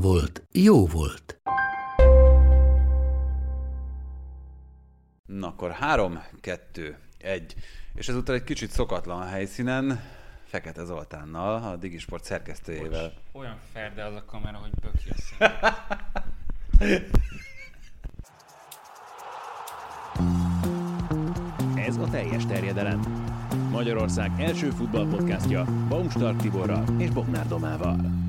volt, jó volt. Na akkor három, kettő, egy. És ezúttal egy kicsit szokatlan helyszínen, Fekete Zoltánnal, a Digisport szerkesztőjével. Bocs, olyan ferde az a kamera, hogy böki a. Ez a teljes terjedelem. Magyarország első futballpodcastja Baumstark Tiborral és Bognár Domával.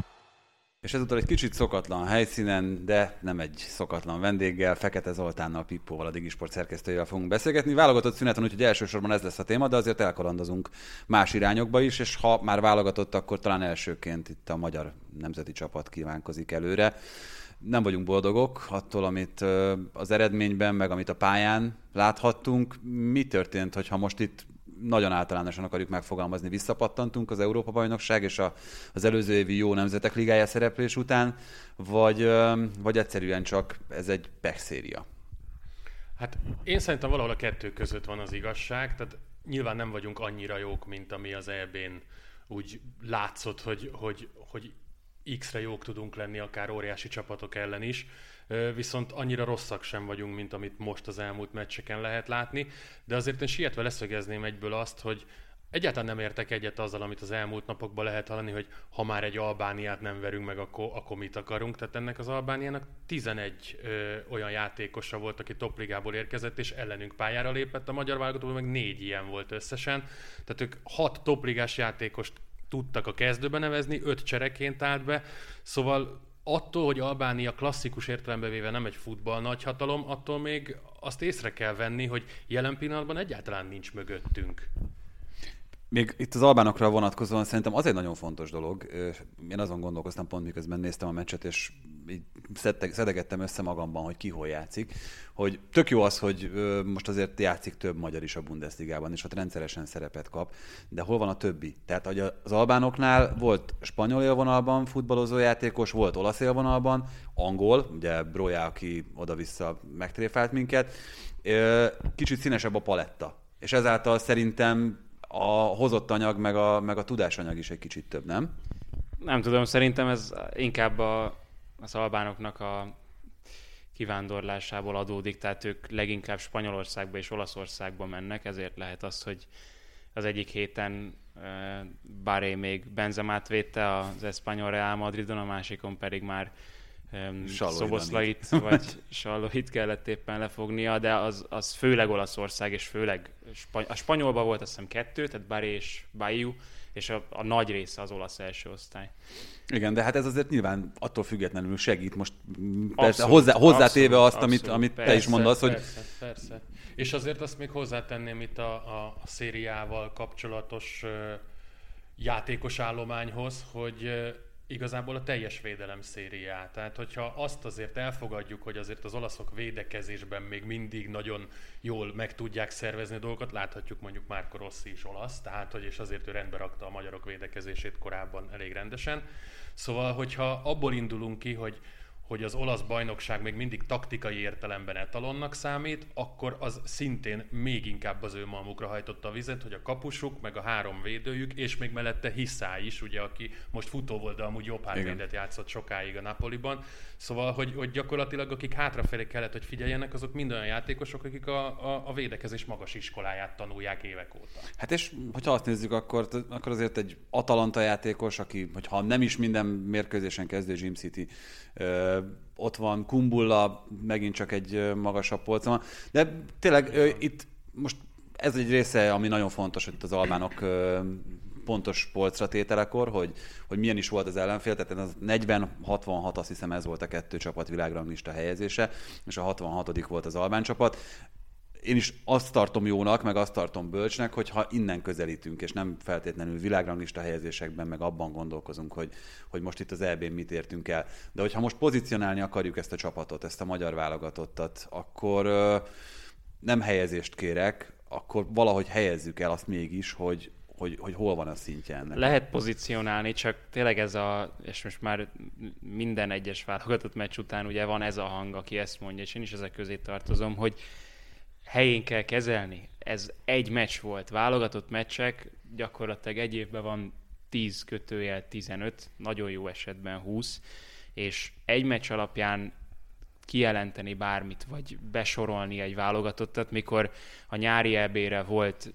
És ezúttal egy kicsit szokatlan helyszínen, de nem egy szokatlan vendéggel, Fekete Zoltánnal, Pippóval, a Digisport szerkesztőjével fogunk beszélgetni. Válogatott szüneten, úgyhogy elsősorban ez lesz a téma, de azért elkalandozunk más irányokba is, és ha már válogatott, akkor talán elsőként itt a magyar nemzeti csapat kívánkozik előre. Nem vagyunk boldogok attól, amit az eredményben, meg amit a pályán láthattunk. Mi történt, hogyha most itt nagyon általánosan akarjuk megfogalmazni, visszapattantunk az Európa-bajnokság és a, az előző évi jó nemzetek ligája szereplés után, vagy, vagy egyszerűen csak ez egy pechszéria? Hát én szerintem valahol a kettő között van az igazság, tehát nyilván nem vagyunk annyira jók, mint ami az EB-n úgy látszott, hogy, hogy, hogy X-re jók tudunk lenni, akár óriási csapatok ellen is viszont annyira rosszak sem vagyunk, mint amit most az elmúlt meccseken lehet látni, de azért én sietve leszögezném egyből azt, hogy Egyáltalán nem értek egyet azzal, amit az elmúlt napokban lehet hallani, hogy ha már egy Albániát nem verünk meg, akkor, akkor mit akarunk. Tehát ennek az Albániának 11 ö, olyan játékosa volt, aki topligából érkezett, és ellenünk pályára lépett. A magyar válogatóban meg négy ilyen volt összesen. Tehát ők hat topligás játékost tudtak a kezdőbe nevezni, öt csereként állt be, szóval attól, hogy Albánia klasszikus értelembe véve nem egy futball nagyhatalom, attól még azt észre kell venni, hogy jelen pillanatban egyáltalán nincs mögöttünk. Még itt az albánokra vonatkozóan szerintem az egy nagyon fontos dolog. Én azon gondolkoztam pont, miközben néztem a meccset, és így szedegettem össze magamban, hogy ki hol játszik, hogy tök jó az, hogy most azért játszik több magyar is a Bundesligában, és ott rendszeresen szerepet kap, de hol van a többi? Tehát hogy az albánoknál volt spanyol élvonalban futballozó játékos, volt olasz élvonalban, angol, ugye Broja, aki oda-vissza megtréfált minket, kicsit színesebb a paletta. És ezáltal szerintem a hozott anyag, meg a, meg a tudásanyag is egy kicsit több, nem? Nem tudom, szerintem ez inkább a, az albánoknak a kivándorlásából adódik, tehát ők leginkább Spanyolországba és Olaszországba mennek, ezért lehet az, hogy az egyik héten Baré még Benzemát védte az Espanyol Real Madridon, a másikon pedig már um, Szoboszlait vagy Sallóit kellett éppen lefognia, de az, az főleg Olaszország, és főleg a spanyolban volt azt hiszem kettő, tehát Baré és Bayou, és a, a nagy része az olasz első osztály. Igen, de hát ez azért nyilván attól függetlenül segít most persze, abszolút, hozzá, hozzátéve abszolút, azt, amit, amit persze, te is mondasz, hogy... Persze, persze. És azért azt még hozzátenném itt a, a, a szériával kapcsolatos játékos állományhoz, hogy igazából a teljes védelem szériát. Tehát, hogyha azt azért elfogadjuk, hogy azért az olaszok védekezésben még mindig nagyon jól meg tudják szervezni a dolgokat, láthatjuk mondjuk Márko Rossi is olasz, tehát, hogy és azért ő rendbe rakta a magyarok védekezését korábban elég rendesen. Szóval, hogyha abból indulunk ki, hogy hogy az olasz bajnokság még mindig taktikai értelemben etalonnak számít, akkor az szintén még inkább az ő malmukra hajtotta a vizet, hogy a kapusuk, meg a három védőjük, és még mellette Hiszá is, ugye, aki most futó volt, de amúgy jobb hátvédet játszott sokáig a Napoliban. Szóval, hogy, hogy gyakorlatilag akik hátrafelé kellett, hogy figyeljenek, azok mind olyan játékosok, akik a, a, a védekezés magas iskoláját tanulják évek óta. Hát és hogyha azt nézzük, akkor, akkor azért egy Atalanta játékos, aki, hogyha nem is minden mérkőzésen kezdő Jim City ott van Kumbulla, megint csak egy magasabb polcon De tényleg itt most ez egy része, ami nagyon fontos, hogy itt az albánok pontos polcra tételekor, hogy, hogy milyen is volt az ellenfél, tehát az 40-66 azt hiszem ez volt a kettő csapat világranglista helyezése, és a 66 volt az albán csapat én is azt tartom jónak, meg azt tartom bölcsnek, hogyha innen közelítünk, és nem feltétlenül világranglista helyezésekben, meg abban gondolkozunk, hogy, hogy most itt az EB-n mit értünk el. De hogyha most pozícionálni akarjuk ezt a csapatot, ezt a magyar válogatottat, akkor nem helyezést kérek, akkor valahogy helyezzük el azt mégis, hogy, hogy, hogy hol van a szintje ennek. Lehet pozícionálni, csak tényleg ez a, és most már minden egyes válogatott meccs után ugye van ez a hang, aki ezt mondja, és én is ezek közé tartozom, hogy helyén kell kezelni. Ez egy meccs volt, válogatott meccsek, gyakorlatilag egy évben van 10 kötőjel 15, nagyon jó esetben 20, és egy meccs alapján kijelenteni bármit, vagy besorolni egy válogatottat, mikor a nyári ebére volt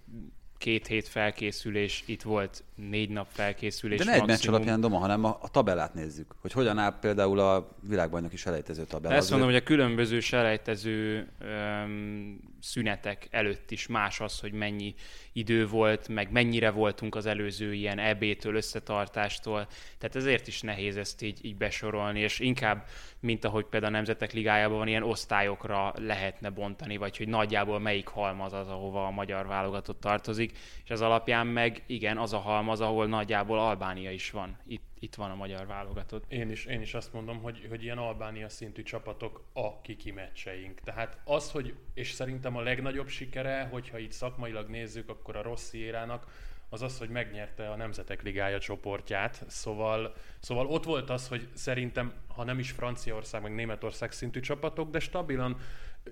két hét felkészülés, itt volt négy nap felkészülés. De ne egy meccs alapján, Doma, hanem a, a tabellát nézzük, hogy hogyan áll például a világbajnoki selejtező tabella. Ezt mondom, hogy a különböző selejtező öm, szünetek előtt is más az, hogy mennyi idő volt, meg mennyire voltunk az előző ilyen EB-től, összetartástól. Tehát ezért is nehéz ezt így, így besorolni, és inkább, mint ahogy például a Nemzetek Ligájában van, ilyen osztályokra lehetne bontani, vagy hogy nagyjából melyik halmaz az, ahova a magyar válogatott tartozik, és az alapján meg igen, az a halmaz, ahol nagyjából Albánia is van. Itt, itt van a magyar válogatott. Én is, én is azt mondom, hogy, hogy ilyen Albánia szintű csapatok a kiki meccseink. Tehát az, hogy, és szerintem a legnagyobb sikere, hogyha itt szakmailag nézzük, akkor a Rossi érának, az az, hogy megnyerte a Nemzetek Ligája csoportját. Szóval, szóval ott volt az, hogy szerintem, ha nem is Franciaország, meg Németország szintű csapatok, de stabilan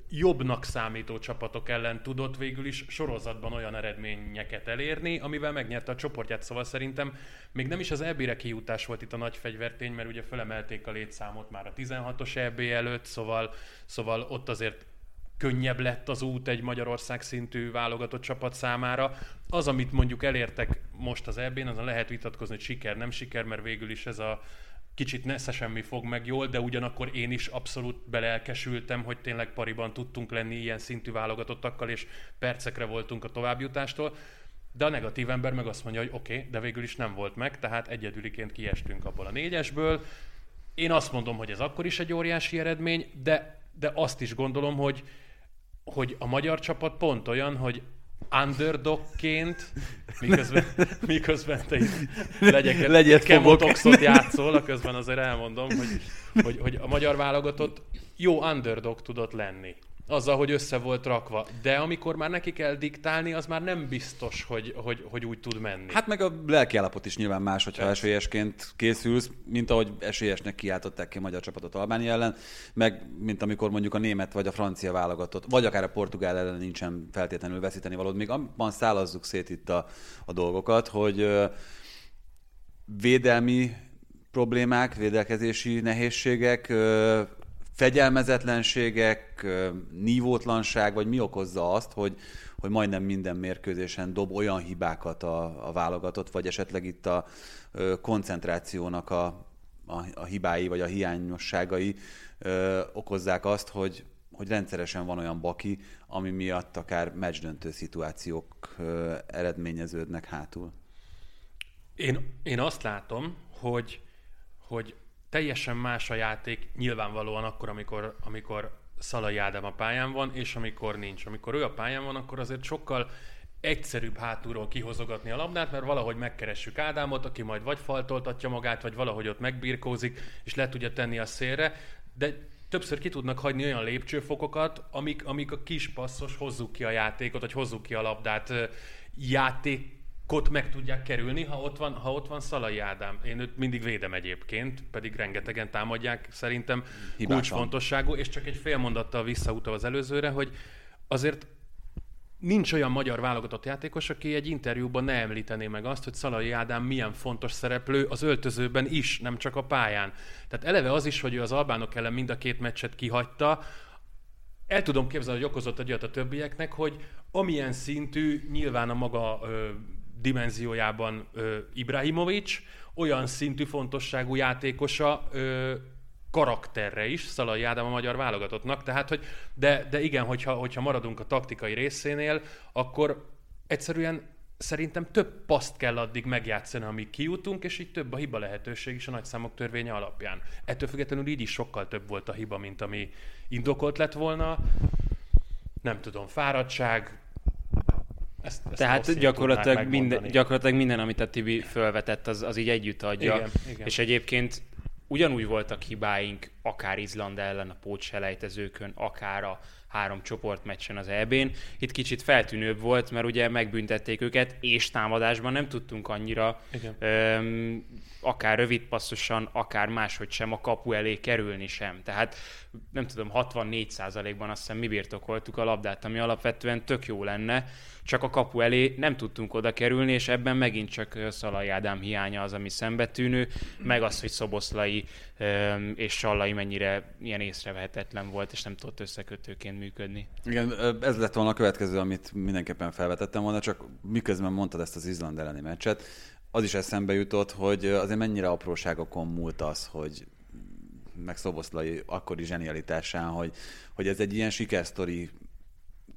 jobbnak számító csapatok ellen tudott végül is sorozatban olyan eredményeket elérni, amivel megnyerte a csoportját. Szóval szerintem még nem is az EB-re kijutás volt itt a nagy fegyvertény, mert ugye fölemelték a létszámot már a 16-os EB előtt, szóval, szóval ott azért könnyebb lett az út egy Magyarország szintű válogatott csapat számára. Az, amit mondjuk elértek most az EB-n, azon lehet vitatkozni, hogy siker, nem siker, mert végül is ez a kicsit nesze semmi fog meg jól, de ugyanakkor én is abszolút belelkesültem, hogy tényleg pariban tudtunk lenni ilyen szintű válogatottakkal, és percekre voltunk a továbbjutástól. De a negatív ember meg azt mondja, hogy oké, okay, de végül is nem volt meg, tehát egyedüliként kiestünk abból a négyesből. Én azt mondom, hogy ez akkor is egy óriási eredmény, de, de azt is gondolom, hogy, hogy a magyar csapat pont olyan, hogy underdogként, miközben, miközben te itt legyek, Legyet kemotoxot játszol, közben azért elmondom, hogy, hogy, hogy a magyar válogatott jó underdog tudott lenni azzal, hogy össze volt rakva. De amikor már neki kell diktálni, az már nem biztos, hogy, hogy, hogy úgy tud menni. Hát meg a lelkiállapot is nyilván más, hogyha Persze. esélyesként készülsz, mint ahogy esélyesnek kiáltották ki a magyar csapatot Albánia ellen, meg mint amikor mondjuk a német vagy a francia válogatott, vagy akár a portugál ellen nincsen feltétlenül veszíteni valód. Még abban szálazzuk szét itt a, a dolgokat, hogy védelmi problémák, védelkezési nehézségek, fegyelmezetlenségek, nívótlanság, vagy mi okozza azt, hogy, hogy majdnem minden mérkőzésen dob olyan hibákat a, a válogatott, vagy esetleg itt a koncentrációnak a, a, a hibái, vagy a hiányosságai ö, okozzák azt, hogy, hogy rendszeresen van olyan baki, ami miatt akár meccsdöntő szituációk ö, eredményeződnek hátul. Én, én azt látom, hogy, hogy teljesen más a játék nyilvánvalóan akkor, amikor, amikor Szalai Ádám a pályán van, és amikor nincs. Amikor ő a pályán van, akkor azért sokkal egyszerűbb hátulról kihozogatni a labdát, mert valahogy megkeressük Ádámot, aki majd vagy faltoltatja magát, vagy valahogy ott megbirkózik, és le tudja tenni a szélre, de többször ki tudnak hagyni olyan lépcsőfokokat, amik, amik a kis passzos hozzuk ki a játékot, vagy hozzuk ki a labdát játék kot meg tudják kerülni, ha ott van, ha ott van Szalai Ádám. Én őt mindig védem egyébként, pedig rengetegen támadják, szerintem Hibásan. kulcsfontosságú, és csak egy fél mondattal visszautal az előzőre, hogy azért nincs olyan magyar válogatott játékos, aki egy interjúban ne említené meg azt, hogy Szalai Ádám milyen fontos szereplő az öltözőben is, nem csak a pályán. Tehát eleve az is, hogy ő az albánok ellen mind a két meccset kihagyta, el tudom képzelni, hogy okozott egy a többieknek, hogy amilyen szintű nyilván a maga ö, dimenziójában ö, Ibrahimovic, olyan szintű fontosságú játékosa ö, karakterre is, Szalai Ádám a magyar válogatottnak, tehát hogy, de, de igen, hogyha, hogyha maradunk a taktikai részénél, akkor egyszerűen szerintem több paszt kell addig megjátszani, amíg kijutunk, és így több a hiba lehetőség is a nagyszámok törvénye alapján. Ettől függetlenül így is sokkal több volt a hiba, mint ami indokolt lett volna. nem tudom, fáradtság, ezt, ezt Tehát gyakorlatilag minden, gyakorlatilag minden, amit a Tibi felvetett, az, az így együtt adja. Igen, igen. És egyébként ugyanúgy voltak hibáink, akár Izland ellen a pótselejtezőkön, akár a három csoportmeccsen az EB-n. Itt kicsit feltűnőbb volt, mert ugye megbüntették őket, és támadásban nem tudtunk annyira Igen. öm, akár rövid passzosan, akár máshogy sem a kapu elé kerülni sem. Tehát nem tudom, 64%-ban azt hiszem mi birtokoltuk a labdát, ami alapvetően tök jó lenne, csak a kapu elé nem tudtunk oda kerülni, és ebben megint csak Szalai Ádám hiánya az, ami szembetűnő, meg az, hogy Szoboszlai és Sallai mennyire ilyen észrevehetetlen volt, és nem tudott összekötőként működni. Igen, ez lett volna a következő, amit mindenképpen felvetettem volna, csak miközben mondtad ezt az Izland elleni meccset, az is eszembe jutott, hogy azért mennyire apróságokon múlt az, hogy meg Szoboszlai akkori zsenialitásán, hogy, hogy ez egy ilyen sikersztori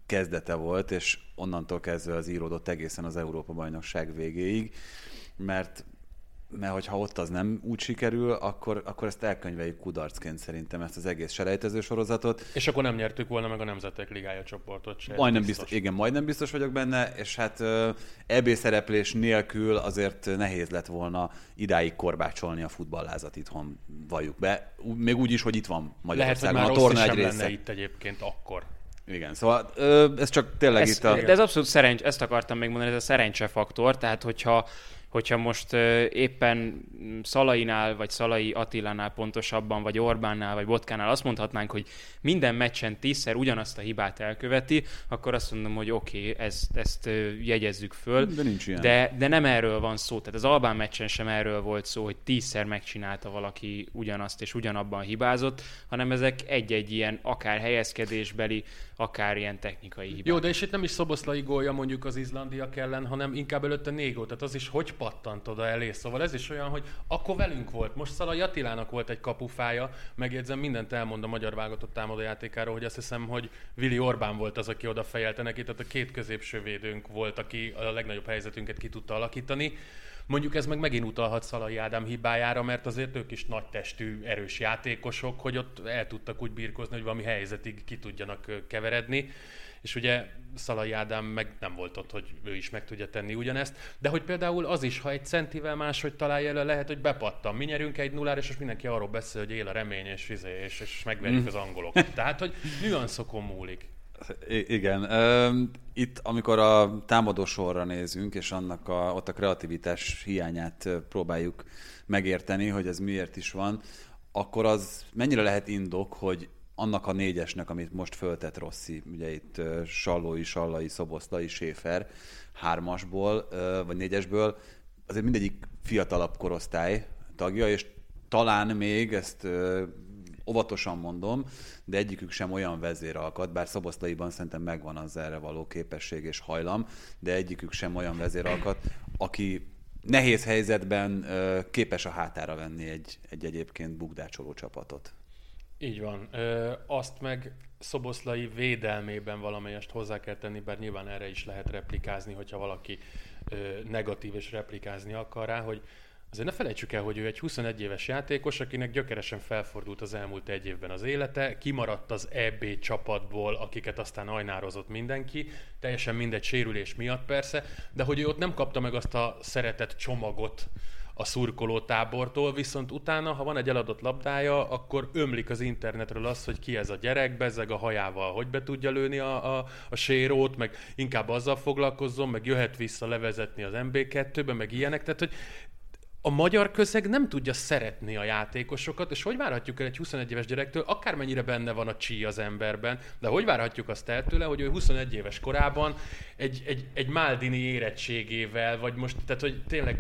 kezdete volt, és onnantól kezdve az íródott egészen az Európa-bajnokság végéig, mert mert hogyha ott az nem úgy sikerül, akkor, akkor ezt elkönyveljük kudarcként szerintem ezt az egész selejtező sorozatot. És akkor nem nyertük volna meg a Nemzetek Ligája csoportot se. Majdnem biztos, igen, majdnem biztos vagyok benne, és hát EB szereplés nélkül azért nehéz lett volna idáig korbácsolni a futballázat itthon, valljuk be. Még úgy is, hogy itt van Lehet, hogy Magyarországon már a torna egy része. lenne itt egyébként akkor. Igen, szóval ö, ez csak tényleg Ez, itt a... de ez abszolút szerencs, ezt akartam még mondani, ez a szerencsefaktor, tehát hogyha hogyha most éppen Szalainál, vagy Szalai Attilánál pontosabban, vagy Orbánnál, vagy Botkánál azt mondhatnánk, hogy minden meccsen tízszer ugyanazt a hibát elköveti, akkor azt mondom, hogy oké, okay, ezt, ezt jegyezzük föl. De nincs ilyen. De, de nem erről van szó. Tehát az Albán meccsen sem erről volt szó, hogy tízszer megcsinálta valaki ugyanazt és ugyanabban hibázott, hanem ezek egy-egy ilyen akár helyezkedésbeli, akár ilyen technikai hibák. Jó, de és itt nem is Szoboszlai gólja mondjuk az izlandiak ellen, hanem inkább előtte Négó, tehát az is hogy pattant oda elé. Szóval ez is olyan, hogy akkor velünk volt. Most Szalai Attilának volt egy kapufája, megjegyzem, mindent elmond a magyar válogatott támadójátékáról, hogy azt hiszem, hogy Vili Orbán volt az, aki oda fejelte neki, tehát a két középső védőnk volt, aki a legnagyobb helyzetünket ki tudta alakítani. Mondjuk ez meg megint utalhat Szalai Ádám hibájára, mert azért ők is nagy testű, erős játékosok, hogy ott el tudtak úgy birkozni, hogy valami helyzetig ki tudjanak keveredni. És ugye Szalai Ádám meg nem volt ott, hogy ő is meg tudja tenni ugyanezt. De hogy például az is, ha egy centivel máshogy találja elő, lehet, hogy bepattan. Mi nyerünk egy nullára, és most mindenki arról beszél, hogy él a remény, és, izé, és, és megverjük az angolokat. Tehát, hogy nüanszokon múlik. I- igen. Itt, amikor a támadó sorra nézünk, és annak a, ott a kreativitás hiányát próbáljuk megérteni, hogy ez miért is van, akkor az mennyire lehet indok, hogy annak a négyesnek, amit most föltett Rossi, ugye itt Sallói, Sallai, Szoboszlai, Séfer hármasból, vagy négyesből, azért mindegyik fiatalabb korosztály tagja, és talán még ezt óvatosan mondom, de egyikük sem olyan vezéralkat, bár Szoboszlaiban szerintem megvan az erre való képesség és hajlam, de egyikük sem olyan vezéralkat, aki nehéz helyzetben képes a hátára venni egy, egy egyébként bukdácsoló csapatot. Így van. Ö, azt meg Szoboszlai védelmében valamelyest hozzá kell tenni, bár nyilván erre is lehet replikázni, hogyha valaki ö, negatív és replikázni akar rá, hogy azért ne felejtsük el, hogy ő egy 21 éves játékos, akinek gyökeresen felfordult az elmúlt egy évben az élete, kimaradt az EB csapatból, akiket aztán ajnározott mindenki, teljesen mindegy sérülés miatt persze, de hogy ő ott nem kapta meg azt a szeretett csomagot, a szurkoló tábortól, viszont utána, ha van egy eladott labdája, akkor ömlik az internetről az, hogy ki ez a gyerek, bezzeg a hajával, hogy be tudja lőni a, a, a sérót, meg inkább azzal foglalkozzon, meg jöhet vissza levezetni az MB2-be, meg ilyenek, tehát hogy a magyar közeg nem tudja szeretni a játékosokat, és hogy várhatjuk el egy 21 éves gyerektől, akármennyire benne van a csí az emberben, de hogy várhatjuk azt el tőle, hogy ő 21 éves korában egy, egy, egy Maldini érettségével, vagy most, tehát hogy tényleg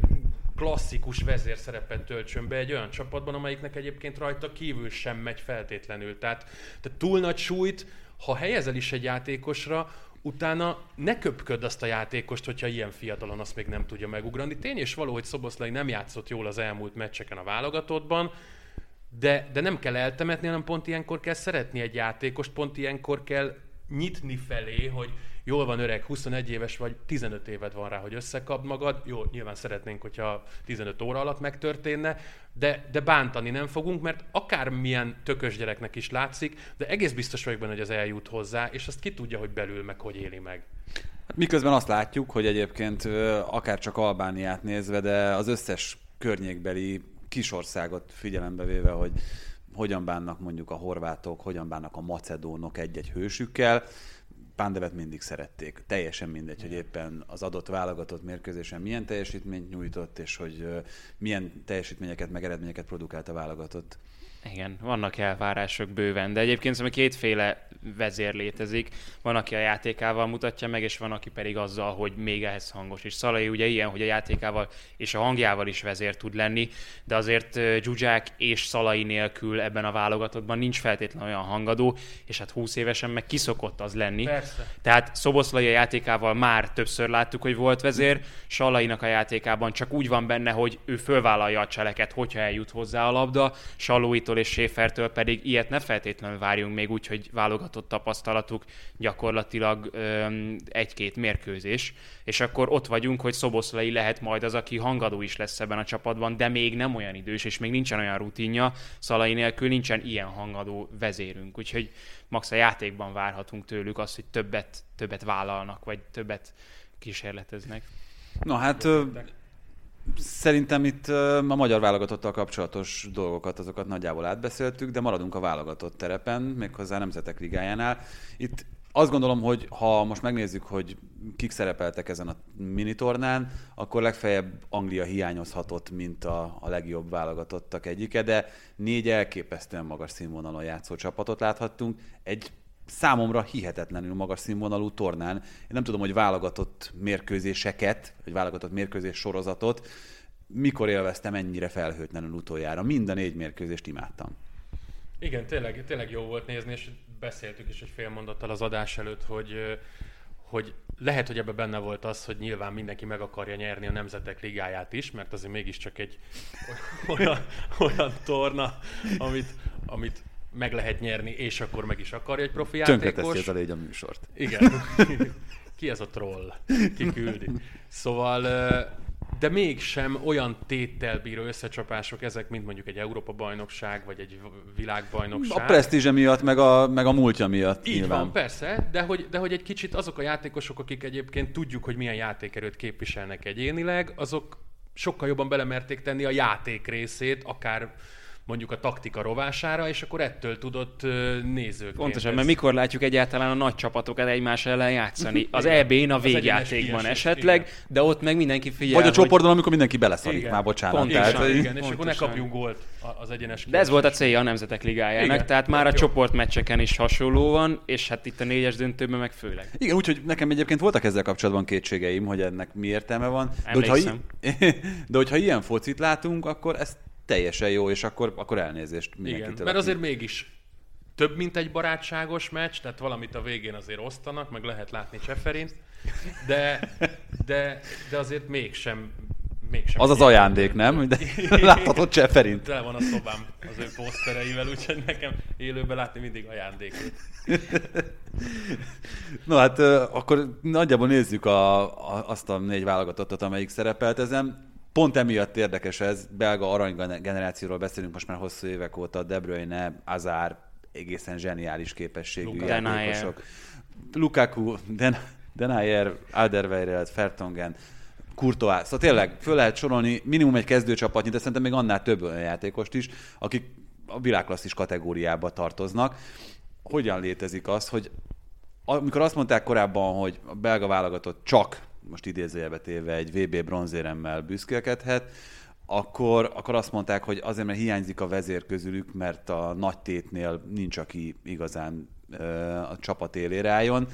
klasszikus vezérszerepen töltsön be egy olyan csapatban, amelyiknek egyébként rajta kívül sem megy feltétlenül. Tehát, tehát túl nagy súlyt, ha helyezel is egy játékosra, utána ne köpköd azt a játékost, hogyha ilyen fiatalon azt még nem tudja megugrani. Tény és való, hogy Szoboszlai nem játszott jól az elmúlt meccseken a válogatottban, de, de nem kell eltemetni, hanem pont ilyenkor kell szeretni egy játékost, pont ilyenkor kell nyitni felé, hogy jól van öreg, 21 éves vagy, 15 éved van rá, hogy összekapd magad. Jó, nyilván szeretnénk, hogyha 15 óra alatt megtörténne, de, de bántani nem fogunk, mert akármilyen tökös gyereknek is látszik, de egész biztos vagyok benne, hogy az eljut hozzá, és azt ki tudja, hogy belül meg hogy éli meg. Hát miközben azt látjuk, hogy egyébként akár csak Albániát nézve, de az összes környékbeli kisországot figyelembe véve, hogy hogyan bánnak mondjuk a horvátok, hogyan bánnak a macedónok egy-egy hősükkel, Pándevet mindig szerették. Teljesen mindegy, hogy éppen az adott válogatott mérkőzésen milyen teljesítményt nyújtott, és hogy milyen teljesítményeket, meg eredményeket produkált a válogatott. Igen, vannak elvárások bőven, de egyébként szóval kétféle vezér létezik. Van, aki a játékával mutatja meg, és van, aki pedig azzal, hogy még ehhez hangos. És Szalai ugye ilyen, hogy a játékával és a hangjával is vezér tud lenni, de azért Zsuzsák és Szalai nélkül ebben a válogatottban nincs feltétlenül olyan hangadó, és hát 20 évesen meg kiszokott az lenni. Persze. Tehát Szoboszlai a játékával már többször láttuk, hogy volt vezér, Salainak a játékában csak úgy van benne, hogy ő fölvállalja a cseleket, hogyha eljut hozzá a labda, Salóitól és Schäfertől pedig ilyet ne feltétlenül várjunk még úgy, hogy válogatott tapasztalatuk gyakorlatilag öm, egy-két mérkőzés, és akkor ott vagyunk, hogy Szoboszlai lehet majd az, aki hangadó is lesz ebben a csapatban, de még nem olyan idős, és még nincsen olyan rutinja, Szalai nélkül nincsen ilyen hangadó vezérünk, úgyhogy max a játékban várhatunk tőlük azt, hogy többet, többet vállalnak, vagy többet kísérleteznek. No hát ö, szerintem itt a magyar válogatottal kapcsolatos dolgokat, azokat nagyjából átbeszéltük, de maradunk a válogatott terepen, méghozzá a Nemzetek Ligájánál. Itt azt gondolom, hogy ha most megnézzük, hogy kik szerepeltek ezen a minitornán, akkor legfeljebb Anglia hiányozhatott, mint a, a legjobb válogatottak egyike, de négy elképesztően magas színvonalon játszó csapatot láthattunk. Egy számomra hihetetlenül magas színvonalú tornán. Én nem tudom, hogy válogatott mérkőzéseket, vagy válogatott mérkőzés sorozatot, mikor élveztem ennyire felhőtlenül utoljára. Mind a négy mérkőzést imádtam. Igen, tényleg, tényleg jó volt nézni, és beszéltük is egy fél mondattal az adás előtt, hogy, hogy lehet, hogy ebben benne volt az, hogy nyilván mindenki meg akarja nyerni a Nemzetek Ligáját is, mert azért mégiscsak egy olyan, olyan torna, amit, amit meg lehet nyerni, és akkor meg is akarja egy profi játékos. ez a légy a műsort. Igen. Ki ez a troll? Ki küldi? Szóval, de mégsem olyan téttel bíró összecsapások ezek, mint mondjuk egy Európa-bajnokság, vagy egy világbajnokság. A presztízse miatt, meg a, meg a múltja miatt Így nyilván. van, persze, de hogy, de hogy egy kicsit azok a játékosok, akik egyébként tudjuk, hogy milyen játékerőt képviselnek egyénileg, azok sokkal jobban belemerték tenni a játék részét, akár mondjuk a taktika rovására, és akkor ettől tudott ö, nézőként. Pontosan, mert mikor látjuk egyáltalán a nagy csapatokat egymás ellen játszani? Az EB-n a Az végjátékban esetleg, kiesés, de ott meg mindenki figyel, Vagy a hogy- csoportban, amikor mindenki beleszarik, Igen. már bocsánat. Pontosan, Tehát, Igen, igen, és akkor ne Pontosan. kapjunk gólt a- az egyenes De ez volt a célja a Nemzetek Ligájának, Igen, tehát már a jó. csoportmeccseken is hasonló van, és hát itt a négyes döntőben meg főleg. Igen, úgyhogy nekem egyébként voltak ezzel kapcsolatban kétségeim, hogy ennek mi értelme van. De hogyha, Emlékszem. de hogyha ilyen focit látunk, akkor ez teljesen jó, és akkor, akkor elnézést Igen, mindenkitől. mert aki- azért mégis több, mint egy barátságos meccs, tehát valamit a végén azért osztanak, meg lehet látni Cseferint, de, de, de azért mégsem, mégsem. Az az ajándék, nem? De láthatod Cseferint. Tele van a szobám az ő posztereivel, úgyhogy nekem élőben látni mindig ajándékot. No hát akkor nagyjából nézzük a, a, azt a négy válogatottat, amelyik szerepelt ezen. Pont emiatt érdekes ez, belga arany generációról beszélünk most már hosszú évek óta, De Bruyne, Azár, egészen zseniális képességű Luka. játékosok. Lukaku, Den, Denayer, Alderweireld, Fertongen, Courtois. Szóval tényleg föl lehet sorolni minimum egy kezdőcsapatnyi, de szerintem még annál több olyan játékost is, akik a világklasszis kategóriába tartoznak. Hogyan létezik az, hogy amikor azt mondták korábban, hogy a belga válogatott csak, most idézőjelbe téve, egy VB bronzéremmel büszkélkedhet, akkor, akkor azt mondták, hogy azért, mert hiányzik a vezér közülük, mert a nagy tétnél nincs, aki igazán ö, a csapat élére álljon,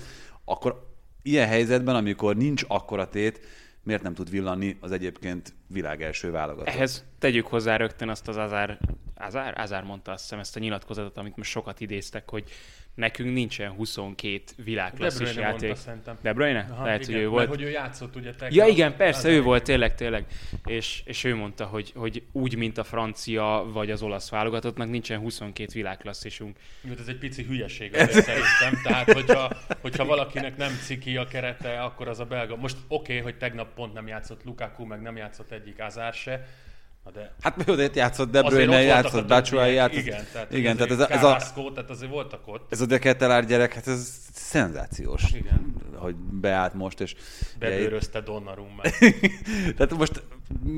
akkor ilyen helyzetben, amikor nincs akkora tét, miért nem tud villanni az egyébként világ első válogatott? Ehhez tegyük hozzá rögtön azt az Azár Ázár, Ázár mondta azt hiszem ezt a nyilatkozatot, amit most sokat idéztek, hogy nekünk nincsen 22 világklasszis De játék. mondta szerintem. De Bruyne? Aha, Lehet, igen, hogy ő mert volt. hogy ő játszott ugye tegnap. Ja igen, persze, ő egy- volt, tényleg, tényleg. És, és ő mondta, hogy, hogy úgy, mint a francia vagy az olasz válogatottnak nincsen 22 világklasszisunk. Jó, ez egy pici hülyeség azért szerintem. Tehát, hogyha, hogyha valakinek nem ciki a kerete, akkor az a belga. Most oké, okay, hogy tegnap pont nem játszott Lukaku, meg nem játszott egyik Azár se, de Hát jó, de itt játszott De Bruyne, játszott a Batshuayi, játszott. Igen, tehát, igen, tehát ez, a, ez, a, Carrasco, tehát azért voltak ott. ez a De Kettelár gyerek, hát ez szenzációs, Igen. hogy beállt most, és Bebőrözte Donnarumma. Tehát most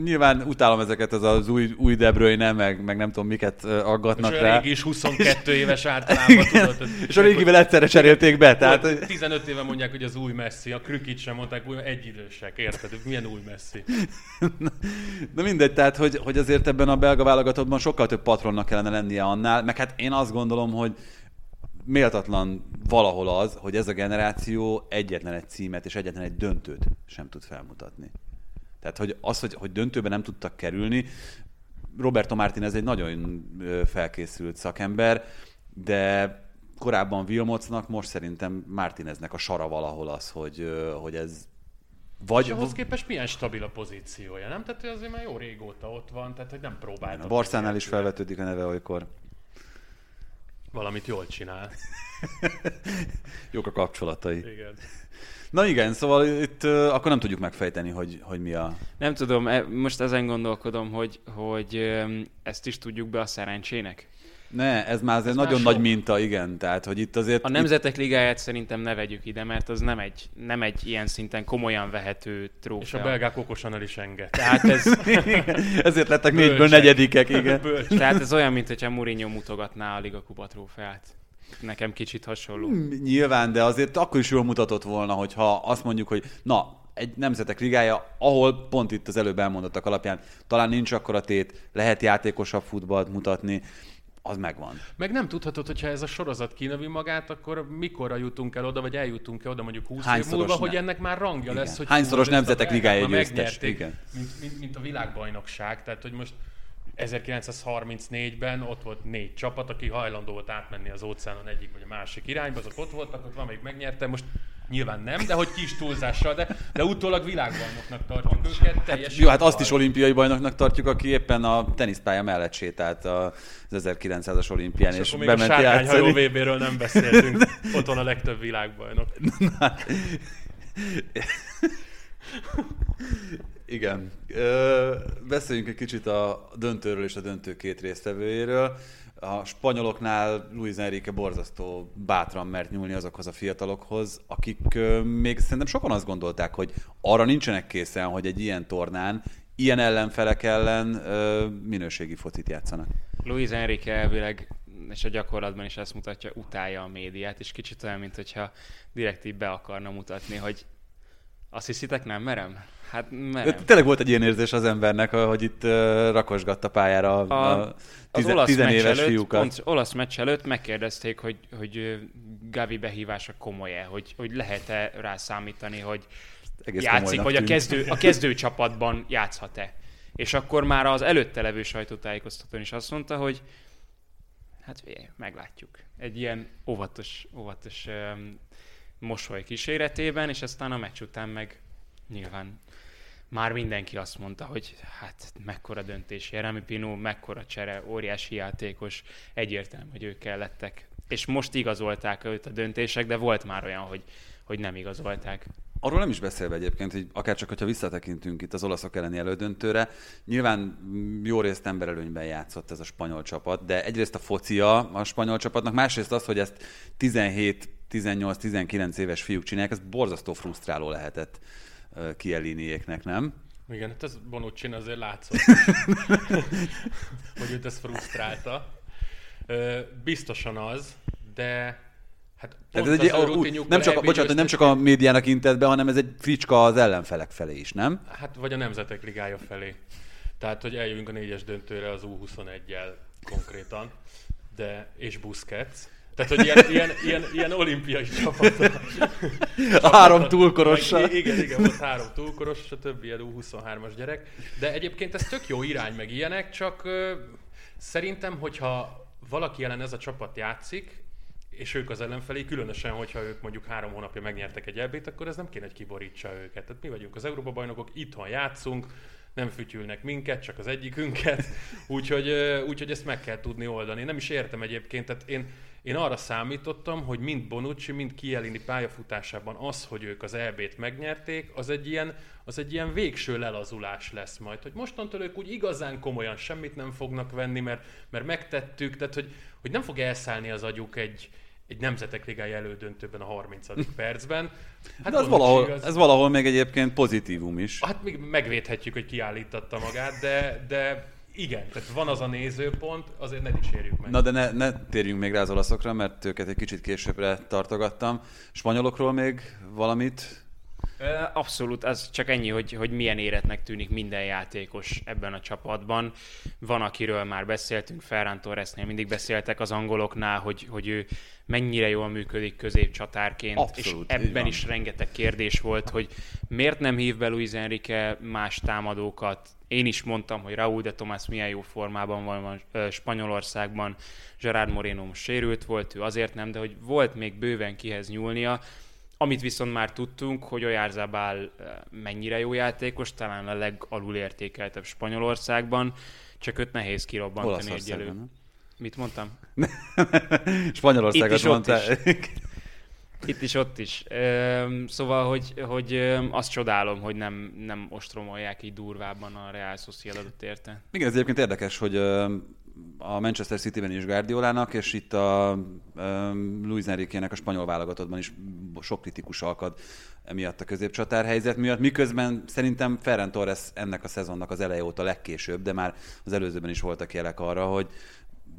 nyilván utálom ezeket, az az új, új De Bruyne, meg, meg nem tudom miket És aggatnak a rá. régi is 22 éves általában, tudod. És a régivel egyszerre cserélték be, tehát... Volt, 15 éve mondják, hogy az új Messi, a Krükit sem mondták, hogy egyidősek, érted? Milyen új Messi? Na mindegy, tehát hogy, hogy azért ebben a belga válogatottban sokkal több patronnak kellene lennie annál, meg hát én azt gondolom, hogy méltatlan valahol az, hogy ez a generáció egyetlen egy címet és egyetlen egy döntőt sem tud felmutatni. Tehát, hogy az, hogy, hogy döntőben nem tudtak kerülni, Roberto Martinez egy nagyon felkészült szakember, de korábban Vilmocnak, most szerintem Martineznek a sara valahol az, hogy, hogy ez vagy, És ahhoz képest milyen stabil a pozíciója, nem? Tehát ő azért már jó régóta ott van, tehát hogy nem próbálta. a Barszánál is felvetődik a neve olykor. Valamit jól csinál. Jók a kapcsolatai. Igen. Na igen, szóval itt uh, akkor nem tudjuk megfejteni, hogy, hogy mi a... Nem tudom, e- most ezen gondolkodom, hogy, hogy ezt is tudjuk be a szerencsének. Ne, ez már azért Ez nagyon sok. nagy minta, igen. Tehát, hogy itt azért... A Nemzetek Ligáját szerintem ne vegyük ide, mert az nem egy, nem egy ilyen szinten komolyan vehető trófea. És a belgák okosan el is enged. Tehát ez, Itt, ezért lettek négyből Bölcsek. negyedikek, igen. Tehát ez olyan, mint hogyha Mourinho mutogatná a Liga Kupa trófeát. Nekem kicsit hasonló. Nyilván, de azért akkor is jól mutatott volna, hogyha azt mondjuk, hogy na, egy nemzetek ligája, ahol pont itt az előbb elmondottak alapján talán nincs akkora tét, lehet játékosabb futballt mutatni, az megvan. Meg nem tudhatod, hogyha ez a sorozat kinövi magát, akkor mikorra jutunk el oda, vagy eljutunk-e oda mondjuk 20 év Hányszoros múlva, ne- hogy ennek már rangja Igen. lesz, hogy Hányszoros nemzetek ligája győztes, megnyerték, igen. Mint, mint, mint, a világbajnokság, tehát hogy most 1934-ben ott volt négy csapat, aki hajlandó volt átmenni az óceánon egyik vagy a másik irányba, azok ott voltak, ott valamelyik megnyerte, most nyilván nem, de hogy kis túlzással, de, de utólag világbajnoknak tartjuk őket teljesen. Jó, hát azt is olimpiai bajnoknak tartjuk, aki éppen a teniszpálya mellett sétált az 1900-as olimpián, és és, akkor még a bement sárkányhajó játszani. VB-ről nem beszéltünk. Ott van a legtöbb világbajnok. Igen. Ö, beszéljünk egy kicsit a döntőről és a döntő két résztvevőjéről. A spanyoloknál Luis Enrique borzasztó bátran mert nyúlni azokhoz a fiatalokhoz, akik ö, még szerintem sokan azt gondolták, hogy arra nincsenek készen, hogy egy ilyen tornán ilyen ellenfelek ellen ö, minőségi focit játszanak. Luis Enrique elvileg, és a gyakorlatban is ezt mutatja, utálja a médiát, és kicsit olyan, mint hogyha direkt így be akarna mutatni, hogy azt hiszitek, nem merem? Hát merem. Tényleg volt egy ilyen érzés az embernek, hogy itt rakosgatta pályára a, A- a Az tize, olasz tizenéves előtt, fiúkat. pont olasz meccs előtt megkérdezték, hogy, hogy Gavi behívása komoly-e, hogy, hogy lehet-e rá számítani, hogy Egész játszik, vagy a kezdő, a kezdő csapatban játszhat-e. És akkor már az előtte levő sajtótájékoztatón is azt mondta, hogy hát meglátjuk. Egy ilyen óvatos, óvatos mosoly kíséretében, és aztán a meccs után meg nyilván már mindenki azt mondta, hogy hát mekkora döntés, Jeremy Pino, mekkora csere, óriási játékos, egyértelmű, hogy ők kellettek. És most igazolták őt a döntések, de volt már olyan, hogy, hogy nem igazolták. Arról nem is beszélve egyébként, hogy akár csak, hogyha visszatekintünk itt az olaszok elleni elődöntőre, nyilván jó részt emberelőnyben játszott ez a spanyol csapat, de egyrészt a focia a spanyol csapatnak, másrészt az, hogy ezt 17, 18, 19 éves fiúk csinálják, ez borzasztó frusztráló lehetett Kieliniéknek, nem? Igen, hát ez Bonucci azért látszott, hogy őt ez frusztrálta. Biztosan az, de hát pont Tehát ez egy, az úgy, nem csak, bocsánat, hogy nem csak a médiának intett be, hanem ez egy fricska az ellenfelek felé is, nem? Hát vagy a Nemzetek Ligája felé. Tehát, hogy eljövünk a négyes döntőre az U21-jel konkrétan, de, és Busquets. Tehát, hogy ilyen, ilyen, ilyen, ilyen olimpiai csapat. Három túlkorossal. Igen, igen, volt három túlkoros, és a többi ilyen U23-as gyerek. De egyébként ez tök jó irány, meg ilyenek, csak ö, Szerintem, hogyha valaki ellen ez a csapat játszik, és ők az ellenfelé, különösen, hogyha ők mondjuk három hónapja megnyertek egy elbét, akkor ez nem kéne, hogy kiborítsa őket. Tehát mi vagyunk az Európa bajnokok, itthon játszunk, nem fütyülnek minket, csak az egyikünket, úgyhogy, úgyhogy ezt meg kell tudni oldani. Nem is értem egyébként, tehát én, én arra számítottam, hogy mind Bonucci, mind Kielini pályafutásában az, hogy ők az EB-t megnyerték, az egy, ilyen, az egy ilyen végső lelazulás lesz majd. Hogy mostantól ők úgy igazán komolyan semmit nem fognak venni, mert, mert megtettük, tehát hogy, hogy nem fog elszállni az agyuk egy, egy nemzetek ligája elődöntőben a 30. percben. Hát ez Bonucci valahol, igaz- ez valahol még egyébként pozitívum is. Hát még megvédhetjük, hogy kiállítatta magát, de, de igen, tehát van az a nézőpont, azért ne dicsérjük meg. Na de ne, ne térjünk még rá az olaszokra, mert őket egy kicsit későbbre tartogattam. Spanyolokról még valamit? Abszolút, az csak ennyi, hogy, hogy milyen éretnek tűnik minden játékos ebben a csapatban. Van, akiről már beszéltünk, Ferran Torresnél mindig beszéltek az angoloknál, hogy, hogy ő mennyire jól működik középcsatárként, Abszolút, és ebben is rengeteg kérdés volt, hogy miért nem hív be Luis Enrique más támadókat. Én is mondtam, hogy Raúl de Tomás milyen jó formában van, van Spanyolországban, Gerard Moreno most sérült volt, ő azért nem, de hogy volt még bőven kihez nyúlnia, amit viszont már tudtunk, hogy Oyarzabal eh, mennyire jó játékos, talán a legalul értékeltebb Spanyolországban, csak őt nehéz kirobbantani egyelő. nem? Mit mondtam? Spanyolországot Itt is, ott mondtál. Itt is, ott is. Szóval, hogy, hogy azt csodálom, hogy nem, nem ostromolják így durvábban a Real Sociedadot érte. Igen, ez egyébként érdekes, hogy a Manchester City-ben is Guardiolának, és itt a ö, Luis Enrique-nek a spanyol válogatottban is sok kritikus alkad emiatt a középcsatár helyzet miatt, miközben szerintem Ferran Torres ennek a szezonnak az eleje óta legkésőbb, de már az előzőben is voltak jelek arra, hogy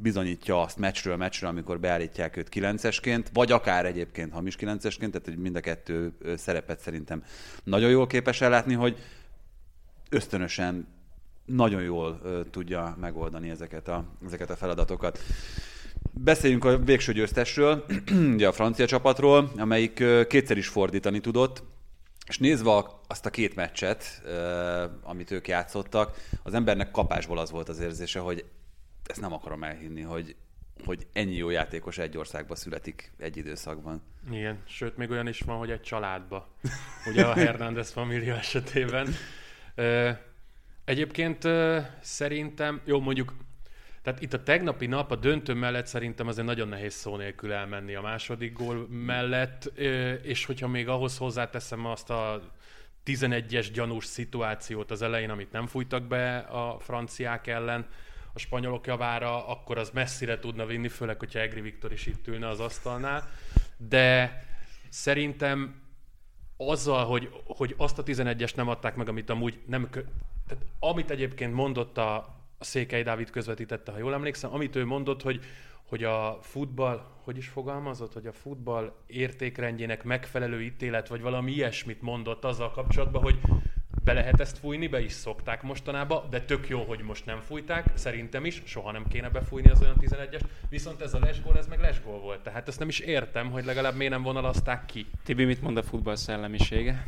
bizonyítja azt meccsről meccsről, amikor beállítják őt kilencesként, vagy akár egyébként hamis kilencesként, tehát hogy mind a kettő szerepet szerintem nagyon jól képes ellátni, hogy ösztönösen nagyon jól tudja megoldani ezeket a, ezeket a feladatokat. Beszéljünk a végső győztesről, ugye a francia csapatról, amelyik kétszer is fordítani tudott, és nézve azt a két meccset, amit ők játszottak, az embernek kapásból az volt az érzése, hogy ezt nem akarom elhinni, hogy, hogy ennyi jó játékos egy országban születik egy időszakban. Igen, sőt, még olyan is van, hogy egy családba. Ugye a Hernández família esetében. Egyébként szerintem, jó mondjuk, tehát itt a tegnapi nap a döntő mellett szerintem azért nagyon nehéz szó nélkül elmenni a második gól mellett, és hogyha még ahhoz hozzáteszem azt a 11-es gyanús szituációt az elején, amit nem fújtak be a franciák ellen, a spanyolok javára, akkor az messzire tudna vinni, főleg, hogyha Egri Viktor is itt ülne az asztalnál. De szerintem azzal, hogy, hogy azt a 11-est nem adták meg, amit amúgy nem... Tehát, amit egyébként mondott a, a Székely Dávid közvetítette, ha jól emlékszem, amit ő mondott, hogy, hogy a futball, hogy is fogalmazott, hogy a futball értékrendjének megfelelő ítélet, vagy valami ilyesmit mondott azzal kapcsolatban, hogy be lehet ezt fújni, be is szokták mostanában, de tök jó, hogy most nem fújták, szerintem is, soha nem kéne befújni az olyan 11-est, viszont ez a lesgól, ez meg lesgól volt. Tehát ezt nem is értem, hogy legalább miért nem vonalazták ki. Tibi, mit mond a futball szellemisége?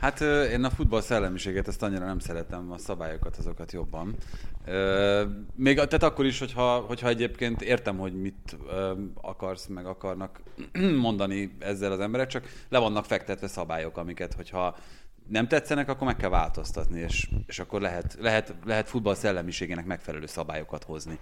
Hát én a futball szellemiséget ezt annyira nem szeretem, a szabályokat azokat jobban. Még tehát akkor is, hogyha, hogyha egyébként értem, hogy mit akarsz, meg akarnak mondani ezzel az emberek, csak le vannak fektetve szabályok, amiket, hogyha nem tetszenek, akkor meg kell változtatni, és, és akkor lehet, lehet, lehet futball szellemiségének megfelelő szabályokat hozni.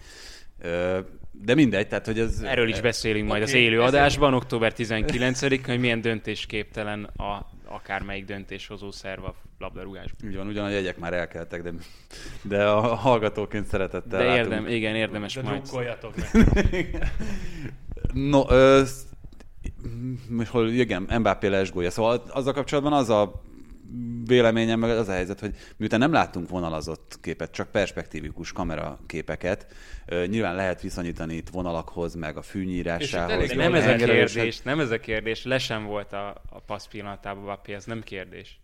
De mindegy, tehát hogy ez... Erről is beszélünk majd Oké, az élő ezért- adásban, október 19-én, hogy milyen döntésképtelen a akármelyik döntéshozó szerv a labdarúgásban. Úgy van, ugyan a jegyek már elkeltek, de, de a hallgatóként szeretettel De látom. érdem, igen, érdemes De majd. neki. No, ö, hol, igen, Mbappé lesgója. Szóval azzal kapcsolatban az a véleményem, meg az a helyzet, hogy miután nem láttunk vonalazott képet, csak perspektívikus kameraképeket, nyilván lehet viszonyítani itt vonalakhoz, meg a fűnyírásához. De Jó, nem ez a kérdés, nem ez a kérdés, le sem volt a, a passz pillanatában Mbappé, ez nem kérdés.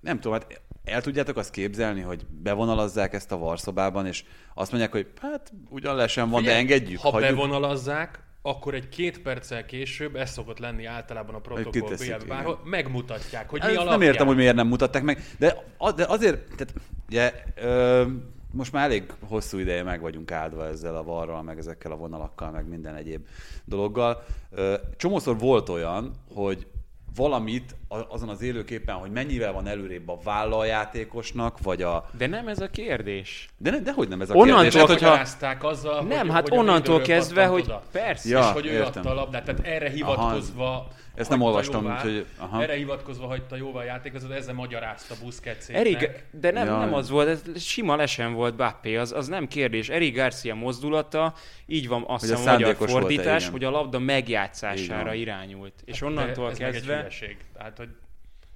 Nem tudom, hát el tudjátok azt képzelni, hogy bevonalazzák ezt a varszobában, és azt mondják, hogy hát ugyan le sem van, de Figyelj, engedjük, Ha hagyjuk. bevonalazzák, akkor egy két perccel később, ez szokott lenni általában a protokoll bárhol, megmutatják, hogy mi alapján. nem értem, hogy miért nem mutatták meg, de, de azért, tehát, ugye, ö, most már elég hosszú ideje meg vagyunk áldva ezzel a varral, meg ezekkel a vonalakkal, meg minden egyéb dologgal. Csomószor volt olyan, hogy valamit azon az élőképpen, hogy mennyivel van előrébb a vállaljátékosnak, vagy a... De nem ez a kérdés. De, ne, de hogy nem ez a Onnantól, kérdés? Hát, hogyha... Azzal, Nem, hogy, hát hogy onnantól kezdve, hogy oda. persze. Ja. és hogy ő értem. adta a labdát, tehát erre hivatkozva Ezt nem olvastam, jóvá, úgyhogy- aha. erre hivatkozva hagyta jóvá a játékozót, ezzel magyarázta busquets Erik, de nem, Ja. nem az volt, ez sima lesen volt Bappé, az, az nem kérdés. Erik Garcia mozdulata, így van azt Hogy a hiszem a magyar volt-e, fordítás, hogy a labda megjátszására irányult. És De onnantól ez meg egy kezdve... hülyeség. Tehát, hogy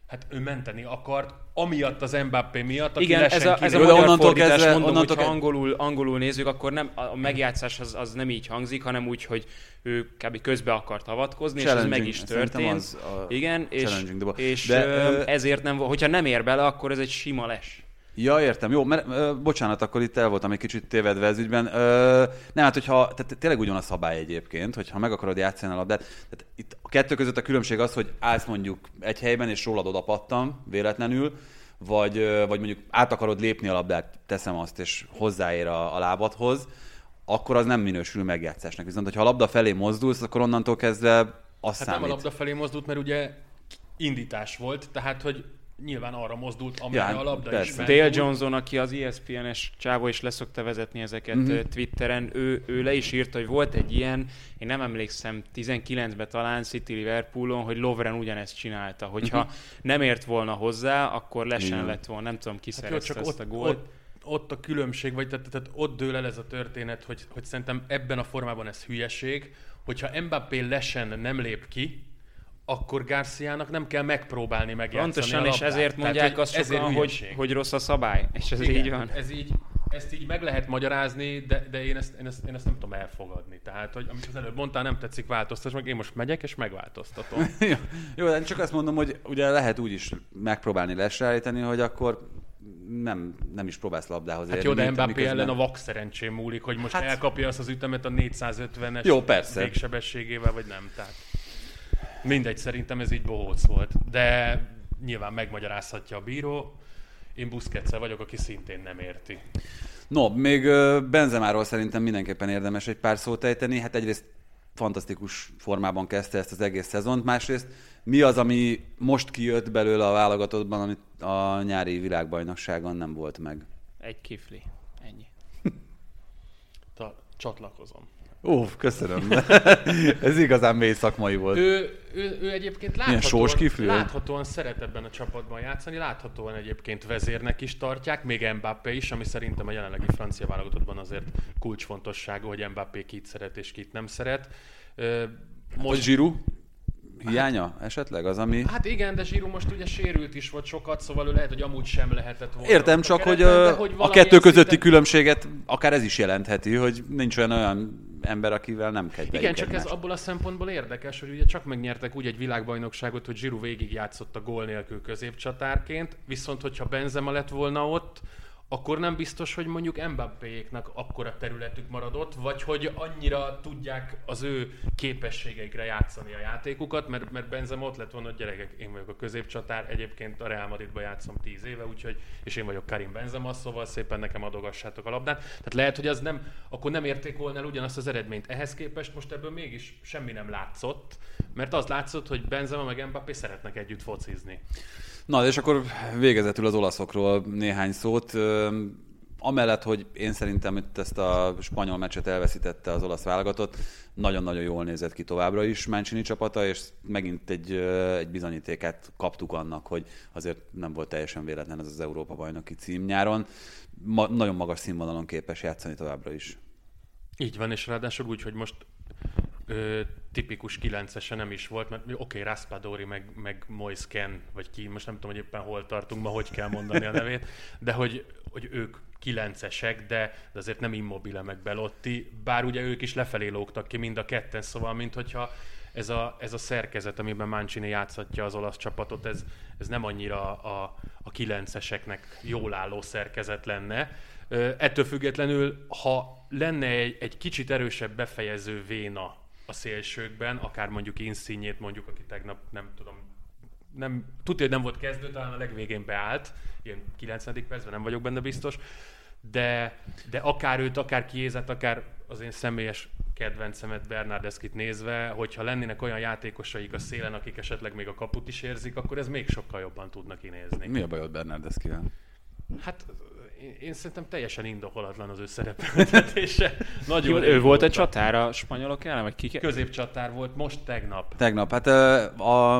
hát ő menteni akart, amiatt az Mbappé miatt, aki Igen, ez a, ez a magyar onnantól fordítás, kezdve- mondom, onnantól hogyha angolul, angolul nézzük, akkor nem, a megjátszás az, az nem így hangzik, hanem úgy, hogy ő kb. közbe akart avatkozni, és ez meg is történt. az a Igen, és, és De, ö, ezért nem, hogyha nem ér bele, akkor ez egy sima les. Ja, értem. Jó, mert, ö, bocsánat, akkor itt el voltam egy kicsit tévedve ez ügyben. Ö, nem, hát hogyha, tehát tényleg ugyan a szabály egyébként, hogyha meg akarod játszani a labdát, tehát itt a kettő között a különbség az, hogy állsz mondjuk egy helyben, és rólad oda pattam véletlenül, vagy, vagy mondjuk át akarod lépni a labdát, teszem azt, és hozzáér a, a lábadhoz, akkor az nem minősül megjátszásnak. Viszont, hogyha a labda felé mozdulsz, akkor onnantól kezdve az Hát számít. nem a labda felé mozdult, mert ugye indítás volt, tehát hogy nyilván arra mozdult, amerre Ja, a labda persze. is. Dale Johnson, aki az ESPN-es csávó is leszokta vezetni ezeket Mhm. mm-hmm. Twitteren, ő, ő le is írta, hogy volt egy ilyen, én nem emlékszem, 19-ben talán City Liverpoolon, hogy Lovren ugyanezt csinálta. Hogyha Mhm. nem ért volna hozzá, akkor lesen Igen. lett volna, nem tudom ki Hát jó, csak ezt ott, a gólt. ott, ott, a különbség, vagy tehát, tehát ott dől el ez a történet, hogy, hogy szerintem ebben a formában ez hülyeség, hogyha Mbappé lesen nem lép ki, akkor Garciának nem kell megpróbálni megjátszani Pontosan, a és ezért Tehát, mondják hogy azt ezért sokan, hogy, hogy rossz a szabály. És ez Igen, így van. Ez így, ezt így meg lehet magyarázni, de, de én, ezt, én, ezt, én ezt nem tudom elfogadni. Tehát, hogy amit az előbb mondtál, nem tetszik, változtass meg, én most megyek és megváltoztatom. Jó, de csak azt mondom, hogy ugye lehet úgy is megpróbálni lesreállítani, hogy akkor nem, nem is próbálsz labdához Hát érni. jó, de Mbappé miközben- ellen a vak szerencsém múlik, hogy most Hát- hát... elkapja azt az ütemet a 450-es Jó, persze. végsebességével, vagy nem. Tehát mindegy, szerintem ez így bohóc volt. De nyilván megmagyarázhatja a bíró. Én busquets vagyok, aki szintén nem érti. No, még Benzemáról szerintem mindenképpen érdemes egy pár szót ejteni. Hát egyrészt fantasztikus formában kezdte ezt az egész szezont, másrészt mi az, ami most kijött belőle a válogatottban, amit a nyári világbajnokságon nem volt meg? Egy kifli. Ennyi. Ta, csatlakozom. Ó, köszönöm. Ez igazán mély szakmai volt. Ő, ő, ő egyébként láthatóan, láthatóan szeret ebben a csapatban játszani, láthatóan egyébként vezérnek is tartják, még Mbappé is, ami szerintem a jelenlegi francia válogatottban azért kulcsfontosságú, hogy Mbappé kit szeret és kit nem szeret. Ö, Most Zsiru? Hiánya esetleg az, ami... Hát igen, de Zsiru most ugye sérült is volt sokat, szóval ő lehet, hogy amúgy sem lehetett volna. Értem, csak hogy keretben, de a, a kettő közötti szinten- különbséget akár ez is jelentheti, hogy nincs olyan olyan ember, akivel nem kedveljük Igen, csak ez abból a szempontból érdekes, hogy ugye csak megnyertek úgy egy világbajnokságot, hogy Giroud végig játszott a gól nélkül középcsatárként, viszont hogyha Benzema lett volna ott, akkor nem biztos, hogy mondjuk Mbappééknak akkora területük maradott, vagy hogy annyira tudják az ő képességeikre játszani a játékukat, mert, mert Benzema ott lett volna, hogy gyerekek, én vagyok a középcsatár, egyébként a Real Madridban játszom 10 éve, úgyhogy, és én vagyok Karim Benzema, szóval szépen nekem adogassátok a labdát. Tehát lehet, hogy az nem, akkor nem érték volna el ugyanazt az eredményt. Ehhez képest most ebből mégis semmi nem látszott, mert az látszott, hogy Benzema meg Mbappé szeretnek együtt focizni. Na, és akkor végezetül az olaszokról néhány szót. Amellett, hogy én szerintem itt ezt a spanyol meccset elveszítette az olasz válogatott, nagyon-nagyon jól nézett ki továbbra is Mancini csapata, és megint egy, egy bizonyítéket kaptuk annak, hogy azért nem volt teljesen véletlen ez az Európa-bajnoki cím nyáron. Ma, nagyon magas színvonalon képes játszani továbbra is. Így van, és ráadásul úgy, hogy most ö, tipikus kilencese nem is volt, mert oké, okay, Raspadori, meg, meg Moise Ken, vagy ki, most nem tudom, hogy éppen hol tartunk ma, hogy kell mondani a nevét, de hogy, hogy ők kilencesek, de, de azért nem immobile meg Belotti, bár ugye ők is lefelé lógtak ki mind a ketten, szóval, mint hogyha ez a, ez a szerkezet, amiben Mancini játszhatja az olasz csapatot, ez, ez nem annyira a, a kilenceseknek jól álló szerkezet lenne. Ettől függetlenül, ha lenne egy, egy kicsit erősebb befejező véna a szélsőkben, akár mondjuk Insignét mondjuk, aki tegnap nem tudom, nem, tudja, hogy nem volt kezdő, talán a legvégén beállt, ilyen 90. percben, nem vagyok benne biztos, de, de akár őt, akár kiézet, akár az én személyes kedvencemet Bernardeszkit nézve, hogyha lennének olyan játékosaik a szélen, akik esetleg még a kaput is érzik, akkor ez még sokkal jobban tudna kinézni. Mi a bajod Bernardeszkivel? Hát én, én szerintem teljesen indokolatlan az ő szerepeltetése. Nagyon Ő volt a régóta. csatára a spanyolok ellen, vagy ki? Középcsatár volt most tegnap. Tegnap, hát ö, a,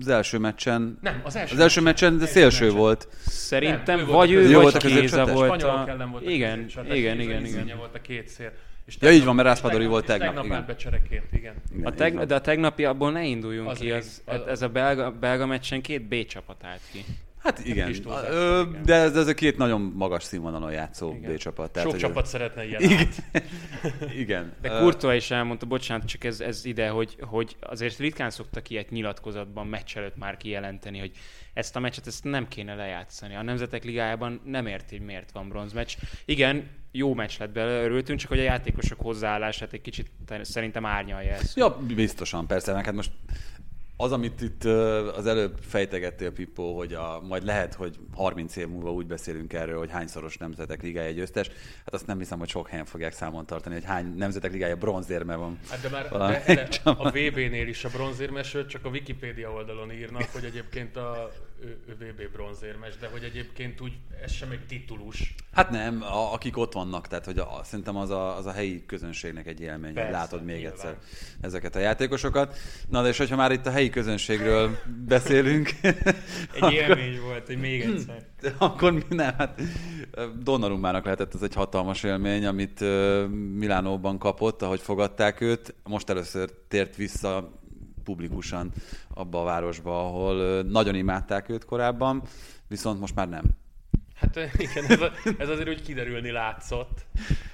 az első meccsen... Nem, az első Az első meccsen, de szélső meccsen. volt. Szerintem Nem, ő volt vagy a ő, Jó vagy volt a Kéza középcsatár? volt Spanyolok a... ellen volt Igen, a igen, igen, igen. volt a két szél. És Ja, így van, mert és Raspadori volt tegnap, Tegnap igen. állt becsereként, igen. Igen, A így teg, van. de a tegnapi abból ne induljunk Az ki, Az- ez a belga, belga meccsen két B csapat állt ki. Hát igen, túlzás, Ö, igen. de ez, ez a két nagyon magas színvonalon játszó Igen. B csapat. Sok hogy csapat szeretne ilyen Igen. Igen. De Courtois is elmondta, bocsánat, csak ez, ez ide, hogy, hogy azért ritkán szoktak ilyet nyilatkozatban meccs előtt már kijelenteni, hogy ezt a meccset ezt nem kéne lejátszani. A Nemzetek Ligájában nem érti, hogy miért van bronzmeccs. Igen, jó meccs lett belőle, örültünk, csak hogy a játékosok hozzáállását egy kicsit te- szerintem árnyalja ezt. Ja, biztosan, persze, meg hát most az, amit itt az előbb fejtegettél, Pippo, hogy a, majd lehet, hogy 30 év múlva úgy beszélünk erről, hogy hányszoros nemzetek ligája győztes, hát azt nem hiszem, hogy sok helyen fogják számon tartani, hogy hány nemzetek ligája bronzérme van. Hát de már de, de, a VB-nél is a bronzérmesről csak a Wikipédia oldalon írnak, hogy egyébként a VB bronzérmes, de hogy egyébként úgy ez sem egy titulus. Hát nem, a, akik ott vannak, tehát hogy a, szerintem az a, az a helyi közönségnek egy élmény, hogy Persze, látod még nyilván. egyszer ezeket a játékosokat. Na de és hogyha már itt a helyi közönségről beszélünk, Egy élmény volt, hogy még egyszer. akkor mi nem, hát Donnarummának lehetett ez egy hatalmas élmény, amit Milánóban kapott, ahogy fogadták őt. Most először tért vissza publikusan abba a városba, ahol nagyon imádták őt korábban, viszont most már nem. Hát igen, ez, a, ez azért úgy kiderülni látszott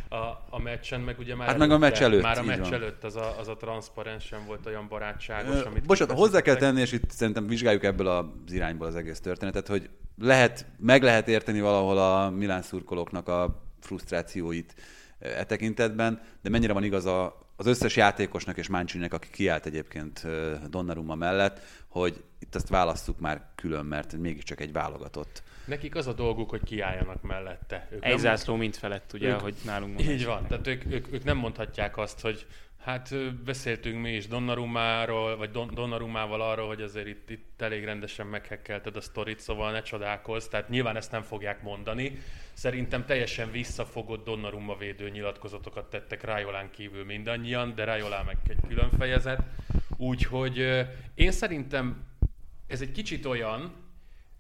a, a meccsen, meg ugye már Hát meg a meccs előtt, már a meccs van. előtt az a, az a transzparens sem volt olyan barátságos, Ö, amit Bocsánat, hozzá kell tenni, és itt szerintem vizsgáljuk ebből az irányból az egész történetet, hogy lehet, meg lehet érteni valahol a Milán szurkolóknak a frusztrációit e tekintetben, de mennyire van igaz a, az összes játékosnak és Mancininek, aki kiállt egyébként ö, Donnarumma mellett, hogy itt azt válasszuk már külön, mert mégiscsak egy válogatott. Nekik az a dolguk, hogy kiálljanak mellette. Ők Egy nem- zászló mint felett, ugye, Ők- hogy nálunk. Így van, tehát ők, ők, ők nem mondhatják azt, hogy hát beszéltünk mi is Donnarumáról, vagy Don, Donnarumával arról, hogy azért itt, itt elég rendesen meghekkelted a sztorit, szóval ne csodálkozz, tehát nyilván ezt nem fogják mondani. Szerintem teljesen visszafogott Donnarumma védő nyilatkozatokat tettek Rájolán kívül mindannyian, de Rájolán meg egy külön fejezet. Úgyhogy én szerintem ez egy kicsit olyan,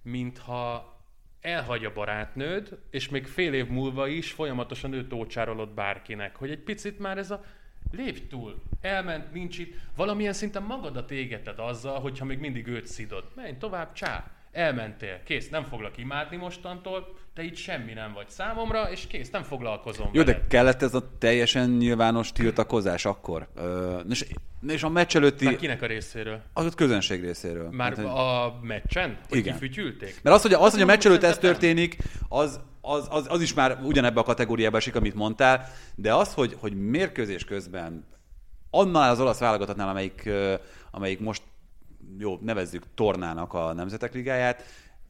mintha elhagy a barátnőd, és még fél év múlva is folyamatosan őt ócsárolod bárkinek, hogy egy picit már ez a lépj túl, elment, nincs itt, valamilyen szinten magadat égeted azzal, hogyha még mindig őt szidod. Menj tovább, csá, elmentél, kész, nem foglak imádni mostantól, te itt semmi nem vagy számomra, és kész, nem foglalkozom Jó, veled. de kellett ez a teljesen nyilvános tiltakozás akkor? Ö, és, és a meccs előtti, Már kinek a részéről? az közönség részéről. Már Hát, a meccsen? Hogy Igen. kifütyülték? Mert az, hogy, az, hogy a meccs előtt ez történik, az, az, az, az is már ugyanebbe a kategóriába esik, amit mondtál, de az, hogy, hogy mérkőzés közben annál az olasz válogatottnál, amelyik, amelyik most, jó, nevezzük tornának a Nemzetek Ligáját,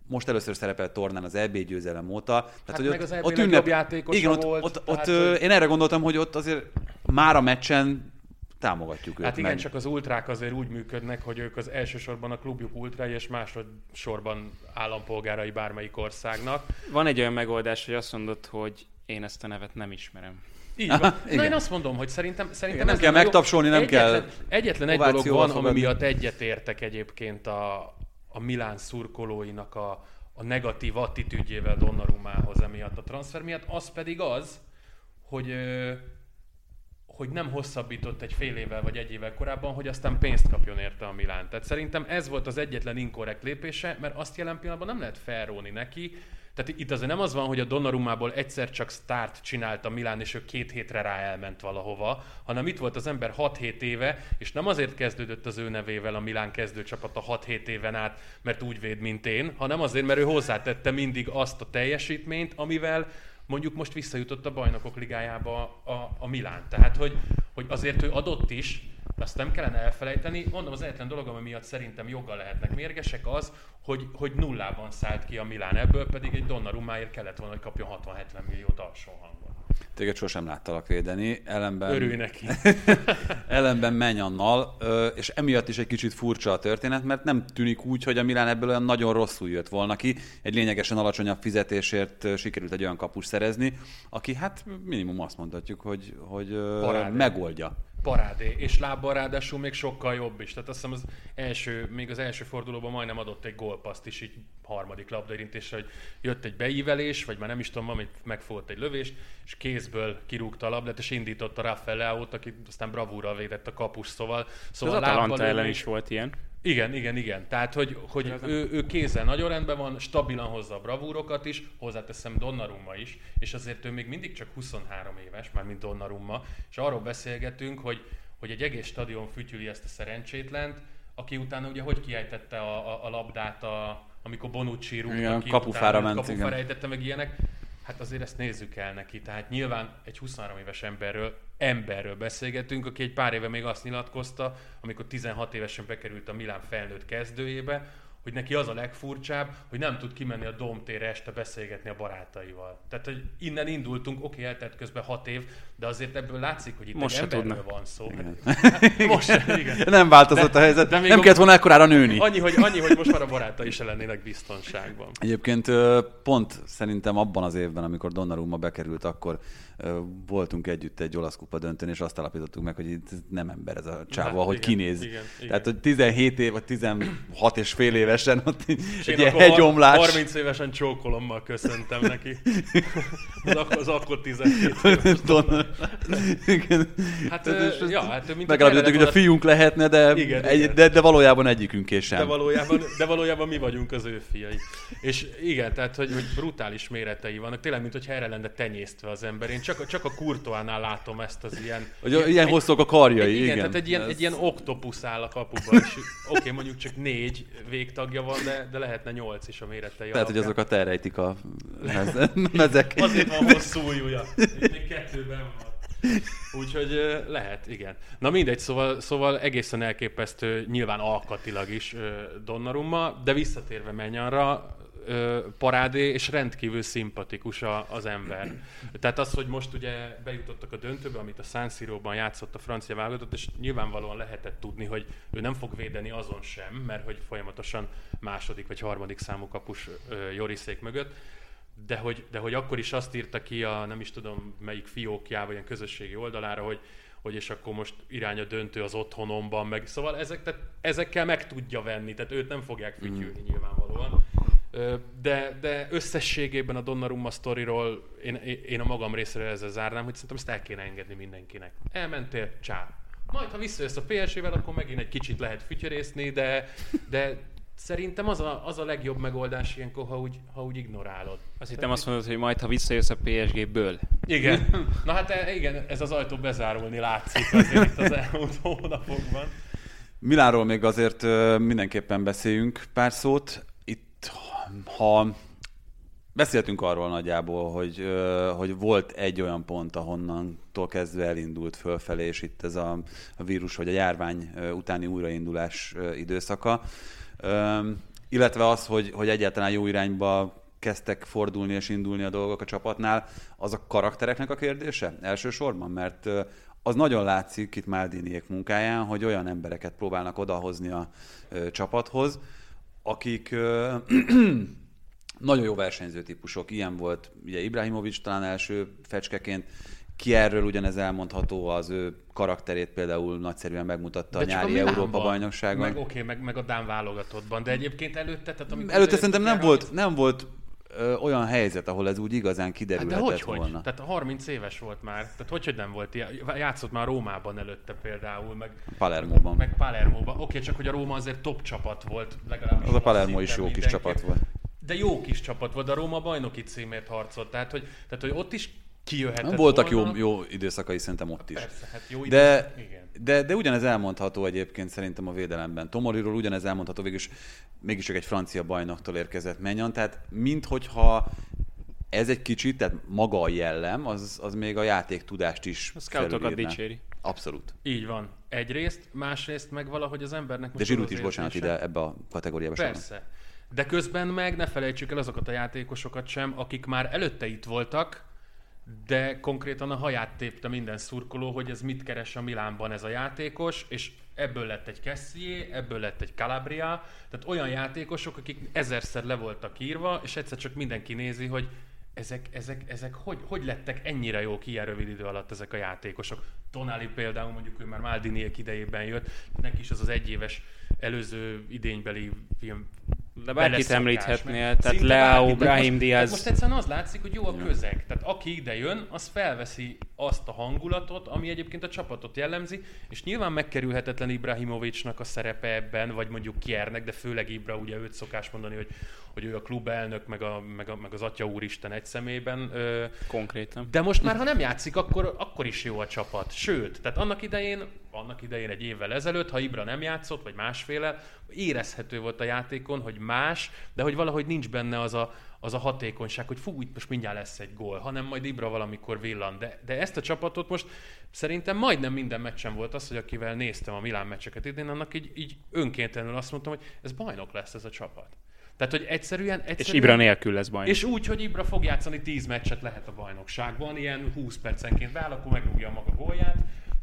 most először szerepel tornán az EB győzelem óta. Tehát, Hát hogy meg ott, az EB ott legjobb játékosa igen, ott, volt, ott, ott, tehát, ö, hogy- én erre gondoltam, hogy ott azért már a meccsen támogatjuk őt. Hát igen, meg. csak az ultrák azért úgy működnek, hogy ők az elsősorban a klubjuk ultrái, és másodszorban állampolgárai bármelyik országnak. Van egy olyan megoldás, hogy azt mondod, hogy én ezt a nevet nem ismerem. Így Aha, van. Na igen. én azt mondom, hogy szerintem, szerintem Igen, nem ez kell megtapsolni, nem egyetlen, kell Egyetlen egy dolog van, ami fogadni. miatt egyetértek egyébként a, a Milán szurkolóinak a, a negatív attitűdjével Donnarumához emiatt a transfer miatt, az pedig az, hogy ö, hogy nem hosszabbított egy fél évvel vagy egy évvel korábban, hogy aztán pénzt kapjon érte a Milán. Tehát szerintem ez volt az egyetlen inkorrekt lépése, mert azt jelen pillanatban nem lehet felróni neki. Tehát itt azért nem az van, hogy a Donnarumából egyszer csak start csinált a Milán, és ő két hétre rá elment valahova, hanem itt volt az ember 6-7 éve, és nem azért kezdődött az ő nevével a Milán kezdőcsapata 6-7 éven át, mert úgy véd, mint én, hanem azért, mert ő hozzátette mindig azt a teljesítményt, amivel mondjuk most visszajutott a bajnokok ligájába a, a Milán. Tehát, hogy, hogy azért ő adott is, azt nem kellene elfelejteni. Mondom, az egyetlen dolog, ami miatt szerintem joggal lehetnek mérgesek, az, hogy, hogy nullában szállt ki a Milán ebből, pedig egy Donnarummáért kellett volna, hogy kapjon 60-70 milliót alsó hangon. Téged sosem láttalak védeni, ellenben... Örülj neki. ellenben menj annal, és emiatt is egy kicsit furcsa a történet, mert nem tűnik úgy, hogy a Milán ebből olyan nagyon rosszul jött volna ki. Egy lényegesen alacsonyabb fizetésért sikerült egy olyan kapus szerezni, aki hát minimum azt mondhatjuk, hogy, hogy megoldja parádé, és lábbal ráadásul még sokkal jobb is. Tehát azt hiszem az első, még az első fordulóban majdnem adott egy gólpaszt is így harmadik labdaérintésre, hogy jött egy beívelés, vagy már nem is tudom, amit megfogott egy lövést, és kézből kirúgta a labdát, és indította Rafael Leao-t, aki aztán bravúrral védett a kapus, szóval... szóval az Atalanta ellen is volt ilyen. Igen, igen, igen. Tehát, hogy, hogy ő, ő kézzel nagyon rendben van, stabilan hozza a bravúrokat is, hozzáteszem Donnarumma is, és azért ő még mindig csak 23 éves, már mint Donnarumma, és arról beszélgetünk, hogy, hogy egy egész stadion fütyüli ezt a szerencsétlent, aki utána ugye hogy kiejtette a, a, a labdát, a, amikor Bonucci rúgta igen, ki, kapufára utána, ment, kapufára ejtette meg ilyenek. Hát azért ezt nézzük el neki. Tehát nyilván egy 23 éves emberről, emberről beszélgetünk, aki egy pár éve még azt nyilatkozta, amikor 16 évesen bekerült a Milán felnőtt kezdőjébe, hogy neki az a legfurcsább, hogy nem tud kimenni a Domtére este beszélgetni a barátaival. Tehát, hogy innen indultunk, oké, eltelt közben hat év, de azért ebből látszik, hogy itt most egy emberről tudna. van szó. Hát, most sem, igen. Nem változott de, a helyzet, de még nem kellett volna ekkorára nőni. Annyi hogy, annyi, hogy most már a barátai is lennének biztonságban. Egyébként pont szerintem abban az évben, amikor Donnarumma bekerült, akkor voltunk együtt egy olasz kupa döntőn, és azt alapítottuk meg, hogy itt nem ember ez a csávó, hát, igen, kinéz. Igen, igen. Tehát, hogy 17 év, vagy 16 és fél évesen ott és egy ilyen hegyomlás. 30 évesen csókolommal köszöntem neki. az, akkor, az akkor 17 éves. hát, Tehát, ja, hát megállapítottuk, hogy a fiunk lehetne, de, igen, egy, igen. De, de, valójában egyikünk és sem. De valójában, de valójában mi vagyunk az ő fiai. És igen, tehát, hogy, hogy brutális méretei vannak. Tényleg, mint hogy erre lenne tenyésztve az ember. Én csak, csak a Kurtoánál látom ezt az ilyen... Hogy ilyen, ilyen hosszúk a karjai, egy, igen. igen. tehát egy ilyen, ez... egy ilyen oktopusz áll a kapuban, és oké, okay, mondjuk csak négy végtagja van, de, de lehetne nyolc is a méretei Tehát, hogy azokat elrejtik a mezek. Azért van hosszú ujja, még kettőben van. Úgyhogy lehet, igen. Na mindegy, szóval, szóval egészen elképesztő, nyilván alkatilag is Donnarumma, de visszatérve Menyanra, parádé, és rendkívül szimpatikus a, az ember. Tehát az, hogy most ugye bejutottak a döntőbe, amit a San Siro-ban játszott a francia válogatott, és nyilvánvalóan lehetett tudni, hogy ő nem fog védeni azon sem, mert hogy folyamatosan második vagy harmadik számú kapus Joriszék mögött, de hogy, de hogy akkor is azt írta ki a nem is tudom melyik fiókjába, ilyen közösségi oldalára, hogy, hogy és akkor most irány a döntő az otthonomban, meg szóval ezek, tehát ezekkel meg tudja venni, tehát őt nem fogják fütyülni mm. nyilvánvalóan. De, de összességében a Donnarumma sztoriról én, én a magam részéről ezzel zárnám, hogy szerintem ezt el kéne engedni mindenkinek. Elmentél, csá. Majd, ha visszajössz a PSG-vel, akkor megint egy kicsit lehet fütyörészni, de, de szerintem az a, az a legjobb megoldás ilyenkor, ha úgy, ha úgy ignorálod. Azt hittem azt mondod, hogy majd, ha visszajössz a PSG-ből. Igen. Na hát e, igen, ez az ajtó bezárulni látszik azért itt az elmúlt hónapokban. Milánról még azért mindenképpen beszéljünk pár szót ha beszéltünk arról nagyjából, hogy, hogy volt egy olyan pont, ahonnantól kezdve elindult fölfelé, és itt ez a, vírus vagy a járvány utáni újraindulás időszaka. Illetve az, hogy, hogy egyáltalán jó irányba kezdtek fordulni és indulni a dolgok a csapatnál, az a karaktereknek a kérdése elsősorban, mert az nagyon látszik itt Maldiniek munkáján, hogy olyan embereket próbálnak odahozni a csapathoz, akik nagyon jó versenyző típusok. Ilyen volt ugye Ibrahimovic talán első fecskeként, ki erről ugyanez elmondható, az ő karakterét például nagyszerűen megmutatta de a nyári a Európa bajnokságon. Meg, oké, okay, meg, meg a Dán válogatottban, de egyébként előtte, tehát amikor... Előtte szerintem nem volt, nem volt ö, olyan helyzet, ahol ez úgy igazán kiderülhetett hát de hogy, volna. Hogy? Tehát 30 éves volt már. Tehát hogy, hogy nem volt ilyen? Játszott már Rómában előtte például, meg Palermóban. Meg Palermóban. Oké, okay, csak hogy a Róma azért top csapat volt. Legalábbis az a Palermo is jó kis csapat volt. De jó kis csapat volt, a Róma bajnoki címért harcolt. Tehát, hogy, tehát, hogy ott is kijöhetett Voltak volna. jó, jó időszakai szerintem ott is. Persze, hát jó de, igen. De, de ugyanez elmondható egyébként szerintem a védelemben. Tomoriról ugyanez elmondható, végülis mégiscsak egy francia bajnoktól érkezett Menyan, tehát minthogyha ez egy kicsit, tehát maga a jellem, az, az még a játék tudást is A scoutokat dicséri. Abszolút. Így van. Egyrészt, másrészt meg valahogy az embernek De Zsirút is, bocsánat, ide ebbe a kategóriába. Persze. De közben meg ne felejtsük el azokat a játékosokat sem, akik már előtte itt voltak, de konkrétan a haját tépte minden szurkoló, hogy ez mit keres a Milánban ez a játékos, és ebből lett egy Kessié, ebből lett egy Calabria, tehát olyan játékosok, akik ezerszer le voltak írva, és egyszer csak mindenki nézi, hogy ezek, ezek, ezek hogy, hogy lettek ennyire jók ilyen rövid idő alatt ezek a játékosok. Tonali például mondjuk ő már Maldiniek idejében jött, neki is az az egyéves előző idénybeli film De bárkit említhetnél, tehát. Tehát Brahim most- Diaz. Most egyszerűen az látszik, hogy jó a közeg. Tehát aki ide jön, az felveszi azt a hangulatot, ami egyébként a csapatot jellemzi, és nyilván megkerülhetetlen Ibrahimovicsnak a szerepe ebben, vagy mondjuk Kiernek, de főleg Ibra, ugye őt szokás mondani, hogy, hogy ő a klubelnök, meg, a, meg, a, meg az Atya Úristen egy szemében. Ö, Konkrétan. de most már, ha nem játszik, akkor, akkor is jó a csapat. Sőt, tehát annak idején, annak idején egy évvel ezelőtt, ha Ibra nem játszott, vagy másféle, érezhető volt a játékon, hogy más, de hogy valahogy nincs benne az a, az a hatékonyság, hogy fú, itt most mindjárt lesz egy gól, hanem majd Ibra valamikor villan. De, de ezt a csapatot most szerintem majdnem minden meccsen volt az, hogy akivel néztem a Milán meccseket idén, annak így, így önkéntelenül azt mondtam, hogy ez bajnok lesz ez a csapat. Tehát, hogy egyszerűen... egyszerűen És Ibra nélkül lesz baj. és úgy, hogy Ibra fog játszani 10 meccset lehet a bajnokságban, ilyen 20 percenként beáll, akkor megrúgja a maga gólját,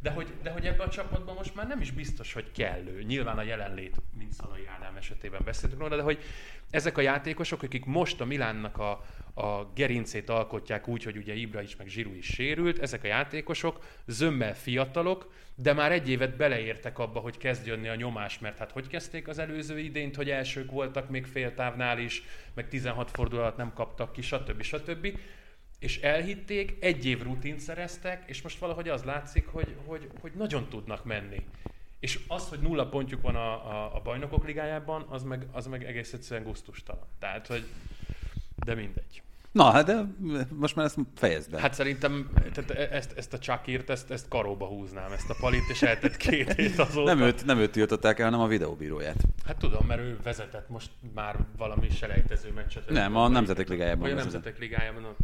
de hogy, de hogy ebben a csapatban most már nem is biztos, hogy kellő. Nyilván a jelenlét, mint Szalai Ádám esetében beszéltünk róla, de hogy ezek a játékosok, akik most a Milánnak a, a gerincét alkotják úgy, hogy ugye Ibra is, meg Zsiru is sérült, ezek a játékosok zömmel fiatalok, de már egy évet beleértek abba, hogy kezd jönni a nyomás, mert hát hogy kezdték az előző idényt, hogy elsők voltak még féltávnál is, meg 16 fordulat nem kaptak ki, stb. stb. És elhitték, egy év rutint szereztek, és most valahogy az látszik, hogy, hogy, hogy nagyon tudnak menni. És az, hogy nulla pontjuk van a, a, a bajnokok ligájában, az meg, az meg egész egyszerűen gusztustalan. Tehát, hogy de mindegy. Na, hát de most már ezt fejezd be. Hát szerintem tehát ezt, ezt a Csakírt, ezt, ezt karóba húznám, ezt a palit, és eltett két hét azóta. nem, őt, nem őt tiltották el, hanem a videóbíróját. Hát tudom, mert ő vezetett most már valami selejtező meccset. Nem, a Nemzetek Ligájában a. Nemzetek Ligájában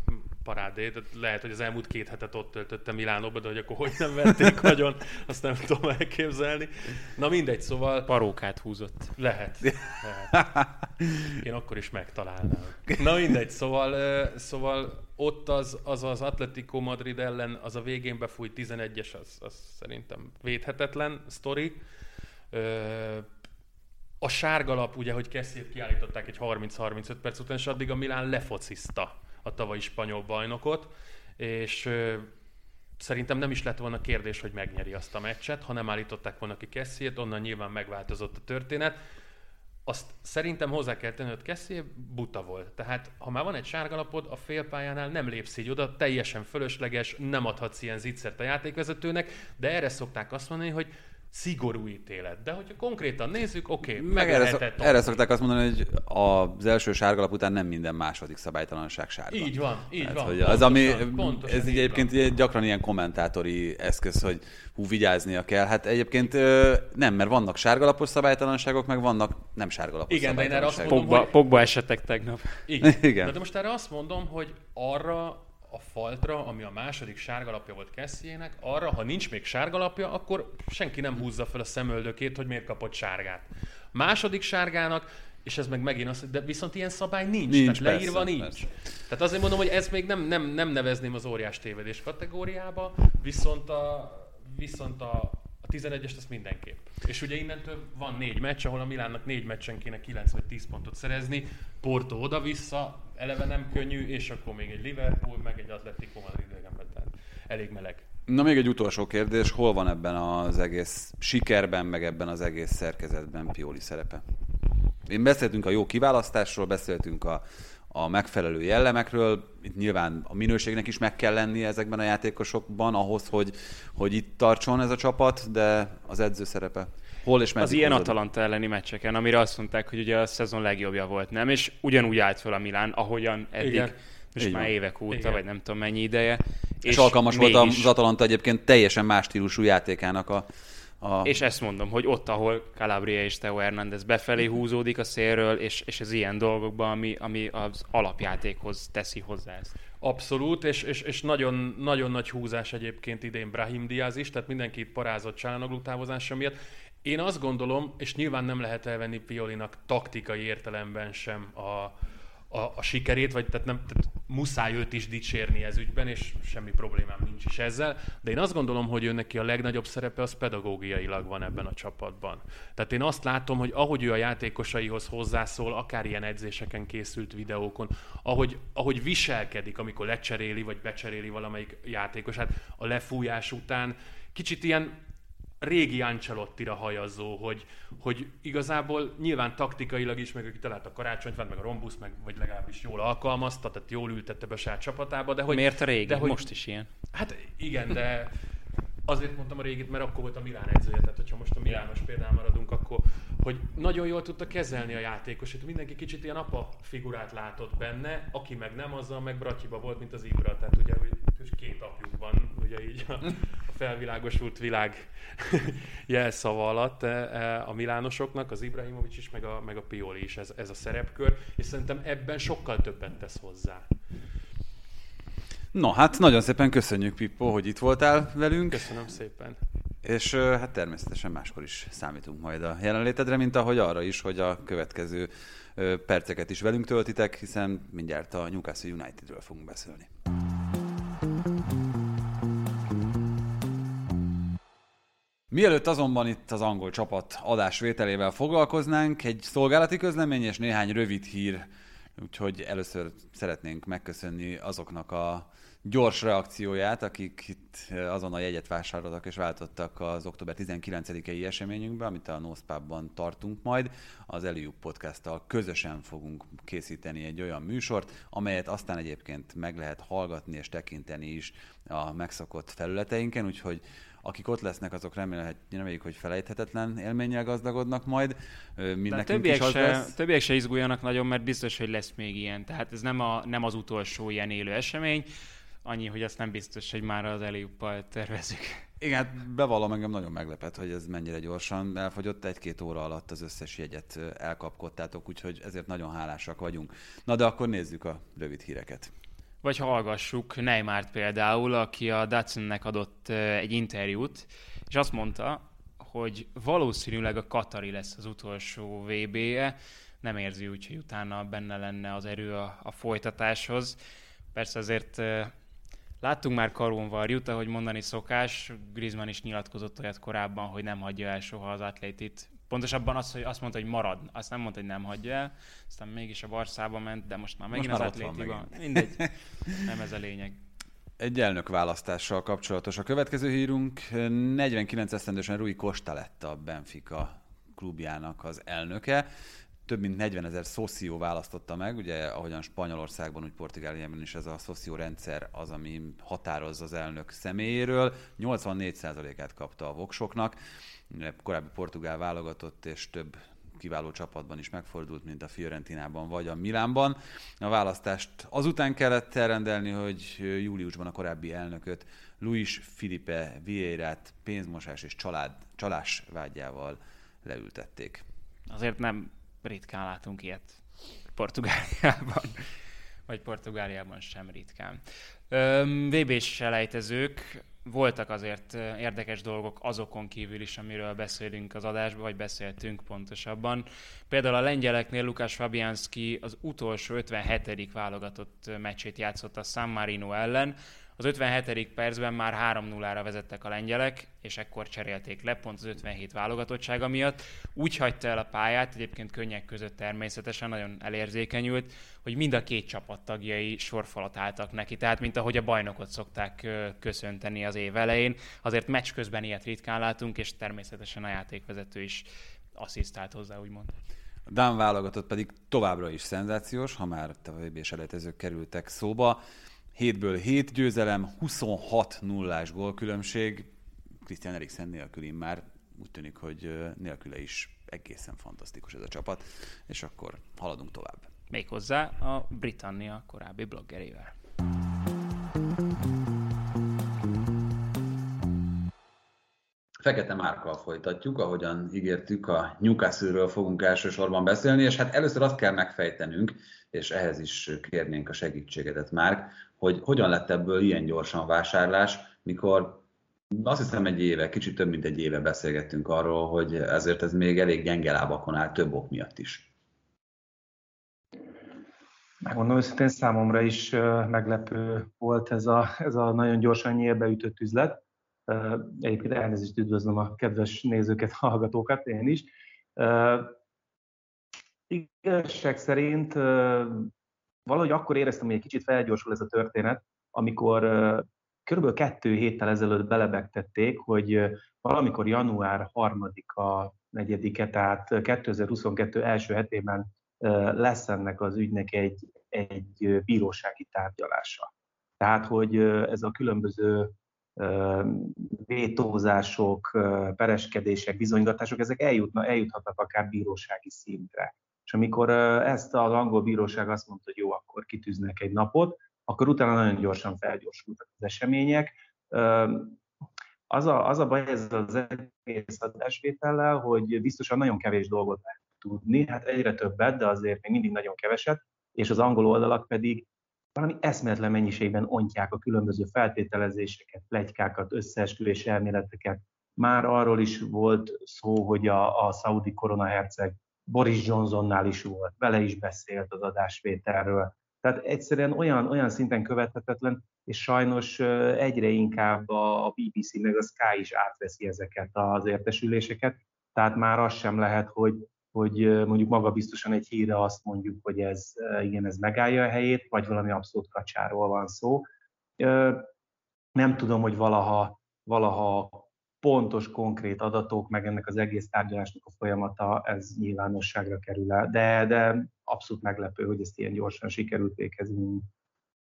parádé, de lehet, hogy az elmúlt két hetet ott töltötte Milánóba, de hogy akkor hogy nem vették nagyon, azt nem tudom elképzelni. Na mindegy, szóval Parókát húzott. lehet. lehet. Én akkor is megtalálnám. Na mindegy, szóval, szóval ott az, az az Atletico Madrid ellen, az a végén befújt 11-es, az, az szerintem védhetetlen sztori. A sárgalap, ugye, hogy Kessiét kiállították egy 30-35 perc után, és addig a Milán lefociszta a tavalyi spanyol bajnokot, és szerintem nem is lett volna kérdés, hogy megnyeri azt a meccset, ha nem állították volna ki Kessiét, onnan nyilván megváltozott a történet. Azt szerintem hozzá kell tenni, hogy Kessié buta volt. Tehát, ha már van egy sárgalapod, a félpályánál nem lépsz így oda, teljesen fölösleges, nem adhatsz ilyen zicsert a játékvezetőnek, de erre szokták azt mondani, hogy szigorú ítélet. De hogyha konkrétan nézzük, oké, okay, Meg erre, szok, erre szokták azt mondani, hogy az első sárgalap után nem minden második szabálytalanság sárga. Így van, így Tehát, van. hogy az, ami, Pontosan, pontosan ez így így egyébként van. egy gyakran ilyen kommentátori eszköz, hogy hú, vigyáznia kell. Hát egyébként nem, mert vannak sárgalapos szabálytalanságok, meg vannak nem sárgalapos Igen, de én erre azt szabálytalanságok. mondom, Pogba, hogy- Pogba esetek tegnap. Igen. Igen. De, de most erre azt mondom, hogy arra a faltra, ami a második sárgalapja volt Kessiének, arra, ha nincs még sárgalapja, akkor senki nem húzza fel a szemöldökét, hogy miért kapott sárgát. Második sárgának, és ez meg megint az, de viszont ilyen szabály nincs, Nincs, tehát leírva persze, nincs. persze. Tehát azért mondom, hogy ez még nem, nem, nem nevezném az óriás tévedés kategóriába, viszont a, viszont a, a 11-est azt mindenképp. És ugye innentől van négy meccs, ahol a Milánnak négy meccsen kéne 9 vagy 10 pontot szerezni, Porto oda-vissza, eleve nem könnyű, és akkor még egy Liverpool, meg egy Atletico Madrid idegenben, tehát elég meleg. Na még egy utolsó kérdés, hol van ebben az egész sikerben, meg ebben az egész szerkezetben Pioli szerepe? Én beszéltünk a jó kiválasztásról, beszéltünk a, a megfelelő jellemekről, itt nyilván a minőségnek is meg kell lennie ezekben a játékosokban ahhoz, hogy, hogy itt tartson ez a csapat, de az edző szerepe hol és Az ilyen hozod? Atalanta elleni meccseken, amire azt mondták, hogy ugye a szezon legjobbja volt, nem? És ugyanúgy állt fel a Milán, ahogyan eddig, Igen. most Így már van. évek óta, Igen. vagy nem tudom mennyi ideje. És, és alkalmas volt mégis- az Atalanta egyébként teljesen más stílusú játékának a, A... És ezt mondom, hogy ott, ahol Calabria és Teo Hernández befelé húzódik a szélről, és, és ez ilyen dolgokban, ami, ami az alapjátékhoz teszi hozzá ezt. Abszolút, és, és, és nagyon, nagyon nagy húzás egyébként idén Brahim Diaz is, tehát mindenki itt parázott Csálanoglu távozása miatt. Én azt gondolom, és nyilván nem lehet elvenni Piolinak taktikai értelemben sem a, a, a sikerét, vagy tehát, nem, tehát muszáj őt is dicsérni ez ügyben, és semmi problémám nincs is ezzel, de én azt gondolom, hogy ő neki a legnagyobb szerepe az pedagógiailag van ebben a csapatban. Tehát én azt látom, hogy ahogy ő a játékosaihoz hozzászól, akár ilyen edzéseken készült videókon, ahogy, ahogy viselkedik, amikor lecseréli, vagy becseréli valamelyik játékosát a lefújás után, kicsit ilyen régi Ancelotti-ra hajazó, hogy, hogy igazából nyilván taktikailag is, meg aki találta a karácsonyt, meg a rombusz, meg, vagy legalábbis jól alkalmazta, tehát jól ültette be a saját csapatába. De hogy, Miért a régi? De hogy, Most is ilyen. Hát igen, de azért mondtam a régit, mert akkor volt a Milán edzője, tehát hogyha most a Milános példán maradunk, akkor hogy nagyon jól tudta kezelni a játékosát. Mindenki kicsit ilyen apa figurát látott benne, aki meg nem, azzal meg Bratyiba volt, mint az Ibra. Tehát ugye, hogy két apjuk van, ugye így a, a felvilágosult világ jelszava alatt e, e, a Milánosoknak, az Ibrahimovics is, meg a, meg a Pioli is ez, ez a szerepkör, és szerintem ebben sokkal többet tesz hozzá. No, hát nagyon szépen köszönjük, Pippo, hogy itt voltál velünk. Köszönöm szépen. És hát természetesen máskor is számítunk majd a jelenlétedre, mint ahogy arra is, hogy a következő perceket is velünk töltitek, hiszen mindjárt a Newcastle Unitedről fogunk beszélni. Mielőtt azonban itt az angol csapat adásvételével foglalkoznánk, egy szolgálati közlemény és néhány rövid hír, úgyhogy először szeretnénk megköszönni azoknak a gyors reakcióját, akik itt azon a jegyet vásároltak és váltottak az október 19-i eseményünkbe, amit a Nospában tartunk majd. Az Eliup podcast közösen fogunk készíteni egy olyan műsort, amelyet aztán egyébként meg lehet hallgatni és tekinteni is a megszokott felületeinken, úgyhogy akik ott lesznek, azok reméljük, hogy felejthetetlen élménnyel gazdagodnak majd. Mi De többiek, se, lesz. többiek se izguljanak nagyon, mert biztos, hogy lesz még ilyen. Tehát ez nem, a, nem az utolsó ilyen élő esemény. Annyi, hogy azt nem biztos, hogy már az eliuppal tervezük. Igen, hát bevallom, engem nagyon meglepett, hogy ez mennyire gyorsan elfogyott. Egy-két óra alatt az összes jegyet elkapkodtátok, úgyhogy ezért nagyon hálásak vagyunk. Na de akkor nézzük a rövid híreket. Vagy hallgassuk Neymárt például, aki a Datsunnek adott egy interjút, és azt mondta, hogy valószínűleg a Katari lesz az utolsó VB-je, nem érzi úgy, hogy utána benne lenne az erő a, a folytatáshoz. Persze azért Láttunk már Karón jut, ahogy mondani szokás, Griezmann is nyilatkozott olyat korábban, hogy nem hagyja el soha az atlétit. Pontosabban az, hogy azt mondta, hogy marad, azt nem mondta, hogy nem hagyja el, aztán mégis a Barszába ment, de most már megint most az atlétiban. Mindegy, nem ez a lényeg. Egy elnök választással kapcsolatos a következő hírunk. 49 esztendősen Rui Costa lett a Benfica klubjának az elnöke több mint 40 ezer szoció választotta meg, ugye ahogyan Spanyolországban, úgy Portugáliában is ez a szoció rendszer az, ami határozza az elnök személyéről. 84%-át kapta a voksoknak, korábbi portugál válogatott és több kiváló csapatban is megfordult, mint a Fiorentinában vagy a Milánban. A választást azután kellett elrendelni, hogy júliusban a korábbi elnököt, Luis Filipe Vieirát pénzmosás és család, csalás vágyával leültették. Azért nem ritkán látunk ilyet Portugáliában, vagy Portugáliában sem ritkán. VB-s selejtezők, voltak azért érdekes dolgok azokon kívül is, amiről beszélünk az adásban, vagy beszéltünk pontosabban. Például a lengyeleknél Lukács Fabianski az utolsó 57. válogatott meccsét játszott a San Marino ellen, az 57. percben már 3-0-ra vezettek a lengyelek, és ekkor cserélték le, pont az 57 válogatottsága miatt. Úgy hagyta el a pályát, egyébként könnyek között természetesen, nagyon elérzékenyült, hogy mind a két csapat tagjai sorfalat álltak neki, tehát mint ahogy a bajnokot szokták köszönteni az év elején. Azért meccs közben ilyet ritkán látunk, és természetesen a játékvezető is asszisztált hozzá, úgymond. A Dán válogatott pedig továbbra is szenzációs, ha már a vb kerültek szóba. 7-ből 7 győzelem, 26 nullás gólkülönbség. Christian Eriksen nélkül már úgy tűnik, hogy nélküle is egészen fantasztikus ez a csapat, és akkor haladunk tovább. Méghozzá a Britannia korábbi bloggerével. Fekete Márkkal folytatjuk, ahogyan ígértük, a Newcastle-ről fogunk elsősorban beszélni, és hát először azt kell megfejtenünk, és ehhez is kérnénk a segítségedet, Márk, hogy hogyan lett ebből ilyen gyorsan vásárlás, mikor azt hiszem egy éve, kicsit több mint egy éve beszélgettünk arról, hogy ezért ez még elég gyenge lábakon áll több ok miatt is. Megmondom őszintén, számomra is meglepő volt ez a, ez a nagyon gyorsan nyílbe ütött üzlet. Egyébként elnézést üdvözlöm a kedves nézőket, hallgatókat, én is. Igazság szerint valahogy akkor éreztem, hogy egy kicsit felgyorsul ez a történet, amikor körülbelül kettő héttel ezelőtt belebegtették, hogy valamikor január 3-a, 4-e, tehát 2022 első hetében lesz ennek az ügynek egy, egy bírósági tárgyalása. Tehát, hogy ez a különböző vétózások, pereskedések, bizonygatások, ezek eljutna, eljuthatnak akár bírósági szintre. És amikor ezt az angol bíróság azt mondta, hogy jó, akkor kitűznek egy napot, akkor utána nagyon gyorsan felgyorsultak az események. Az a, az a baj ez az egész adásvétellel, hogy biztosan nagyon kevés dolgot lehet tudni, hát egyre többet, de azért még mindig nagyon keveset, és az angol oldalak pedig valami eszméletlen mennyiségben ontják a különböző feltételezéseket, plegykákat, összeesküvés elméleteket. Már arról is volt szó, hogy a, a szaudi koronaherceg Boris Johnsonnál is volt, vele is beszélt az adásvételről. Tehát egyszerűen olyan, olyan szinten követhetetlen, és sajnos egyre inkább a BBC meg a Sky is átveszi ezeket az értesüléseket, tehát már az sem lehet, hogy, hogy mondjuk maga biztosan egy híre azt mondjuk, hogy ez, igen, ez megállja a helyét, vagy valami abszolút kacsáról van szó. Nem tudom, hogy valaha, valaha pontos, konkrét adatok, meg ennek az egész tárgyalásnak a folyamata, ez nyilvánosságra kerül el. De, de abszolút meglepő, hogy ezt ilyen gyorsan sikerült végezni.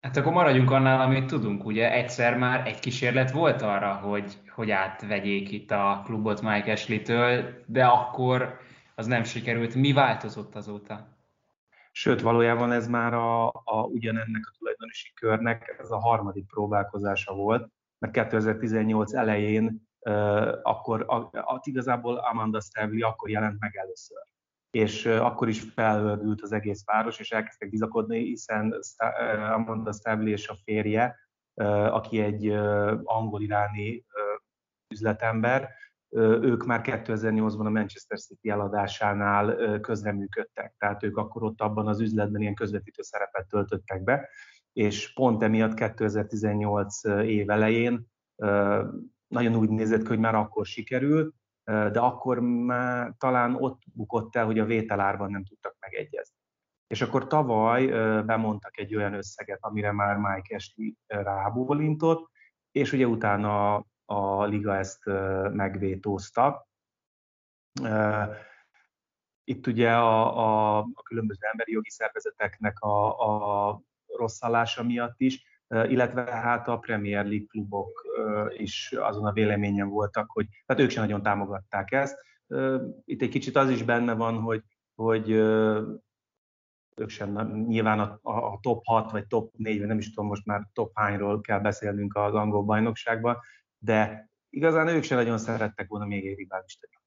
Hát akkor maradjunk annál, amit tudunk, ugye egyszer már egy kísérlet volt arra, hogy, hogy átvegyék itt a klubot Mike Ashley-től, de akkor az nem sikerült. Mi változott azóta? Sőt, valójában ez már a, a ugyanennek a tulajdonosi körnek ez a harmadik próbálkozása volt, mert 2018 elején akkor a, a, igazából Amanda Stavely akkor jelent meg először. És akkor is felhördült az egész város, és elkezdtek bizakodni, hiszen Amanda Stavely és a férje, aki egy angol-iráni üzletember, ők már 2008-ban a Manchester City eladásánál közreműködtek, tehát ők akkor ott abban az üzletben ilyen közvetítő szerepet töltöttek be, és pont emiatt 2018 év elején nagyon úgy nézett ki, hogy már akkor sikerül, de akkor már talán ott bukott el, hogy a vételárban nem tudtak megegyezni. És akkor tavaly bemondtak egy olyan összeget, amire már Mike Ashley rábólintott, és ugye utána a liga ezt megvétózta. Itt ugye a, a, a különböző emberi jogi szervezeteknek a, a rosszallása miatt is, illetve hát a Premier League klubok is azon a véleményen voltak, hogy hát ők sem nagyon támogatták ezt. Itt egy kicsit az is benne van, hogy, hogy ők sem, nyilván a, a top 6 vagy top 4, vagy nem is tudom most már top hányról kell beszélnünk az angol bajnokságban, de igazán ők sem nagyon szerettek volna még egy riválist egy.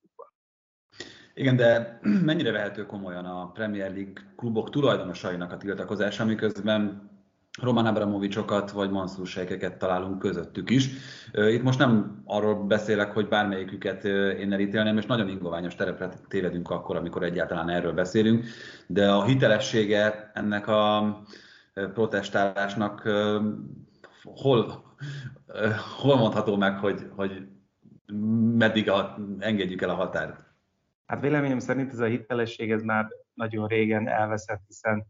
Igen, de mennyire vehető komolyan a Premier League klubok tulajdonosainak a tiltakozása, miközben Roman Abramovicsokat vagy Mansur sejkeket találunk közöttük is. Itt most nem arról beszélek, hogy bármelyiküket én elítélném, és nagyon ingoványos terepre tévedünk akkor, amikor egyáltalán erről beszélünk, de a hitelessége ennek a protestálásnak hol, hol mondható meg, hogy, hogy meddig a, engedjük el a határt? Hát véleményem szerint ez a hitelesség ez már nagyon régen elveszett, hiszen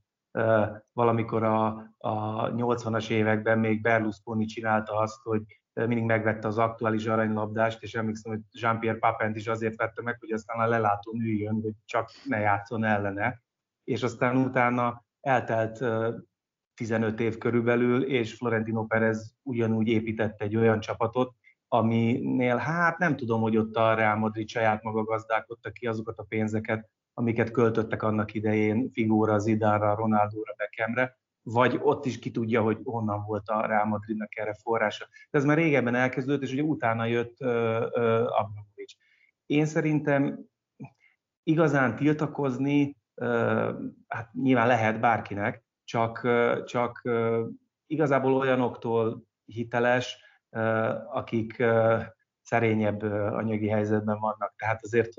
valamikor a, a 80-as években még Berlusconi csinálta azt, hogy mindig megvette az aktuális aranylabdást, és emlékszem, hogy Jean-Pierre Papent is azért vette meg, hogy aztán a lelátó üljön, hogy csak ne játszon ellene. És aztán utána eltelt 15 év körülbelül, és Florentino Perez ugyanúgy épített egy olyan csapatot, aminél hát nem tudom, hogy ott a Real Madrid saját maga gazdálkodta ki azokat a pénzeket, amiket költöttek annak idején Figóra, Zidánra, Ronaldóra, Beckhamre, vagy ott is ki tudja, hogy honnan volt a Real Madridnak erre forrása. De ez már régebben elkezdődött, és ugye utána jött uh, uh, én szerintem igazán tiltakozni, hát nyilván lehet bárkinek, csak, csak igazából olyanoktól hiteles, akik szerényebb anyagi helyzetben vannak. Tehát azért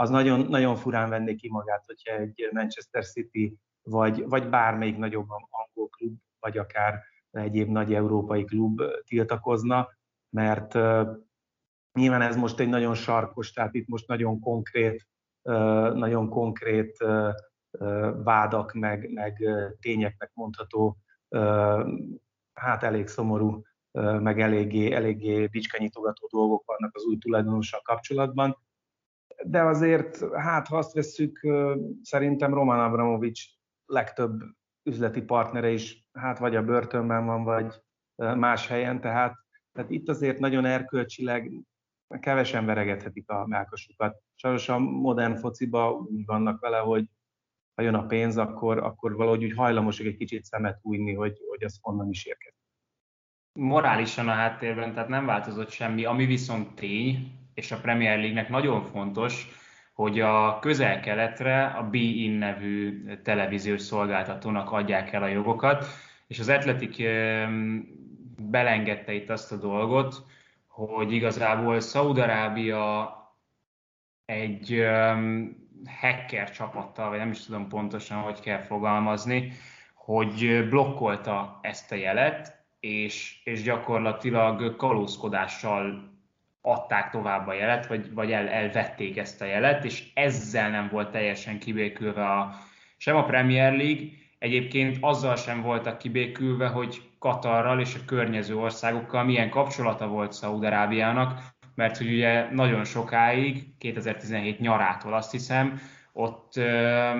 az nagyon, nagyon furán venné ki magát, hogyha egy Manchester City vagy, vagy bármelyik nagyobb angol klub, vagy akár egyéb nagy európai klub tiltakozna, mert nyilván ez most egy nagyon sarkos, tehát itt most nagyon konkrét, nagyon konkrét vádak, meg, meg tényeknek mondható, hát elég szomorú, meg eléggé, eléggé bicskanyitogató dolgok vannak az új tulajdonossal kapcsolatban. De azért, hát ha azt vesszük, szerintem Roman Abramovics legtöbb üzleti partnere is, hát vagy a börtönben van, vagy más helyen, tehát, tehát itt azért nagyon erkölcsileg kevesen veregethetik a melkasukat. Sajnos a modern fociba úgy vannak vele, hogy ha jön a pénz, akkor, akkor valahogy úgy hajlamosak egy kicsit szemet újni, hogy, hogy az honnan is érkezik. Morálisan a háttérben, tehát nem változott semmi, ami viszont tény, és a Premier League-nek nagyon fontos, hogy a közel-keletre a Be-In nevű televíziós szolgáltatónak adják el a jogokat, és az Atletic belengedte itt azt a dolgot, hogy igazából Szaudarábia egy hacker csapattal, vagy nem is tudom pontosan, hogy kell fogalmazni, hogy blokkolta ezt a jelet, és, és gyakorlatilag kalózkodással adták tovább a jelet, vagy, vagy el, elvették ezt a jelet, és ezzel nem volt teljesen kibékülve a, sem a Premier League, egyébként azzal sem voltak kibékülve, hogy Katarral és a környező országokkal milyen kapcsolata volt Szaúd-Arábiának, mert hogy ugye nagyon sokáig, 2017 nyarától azt hiszem, ott ö,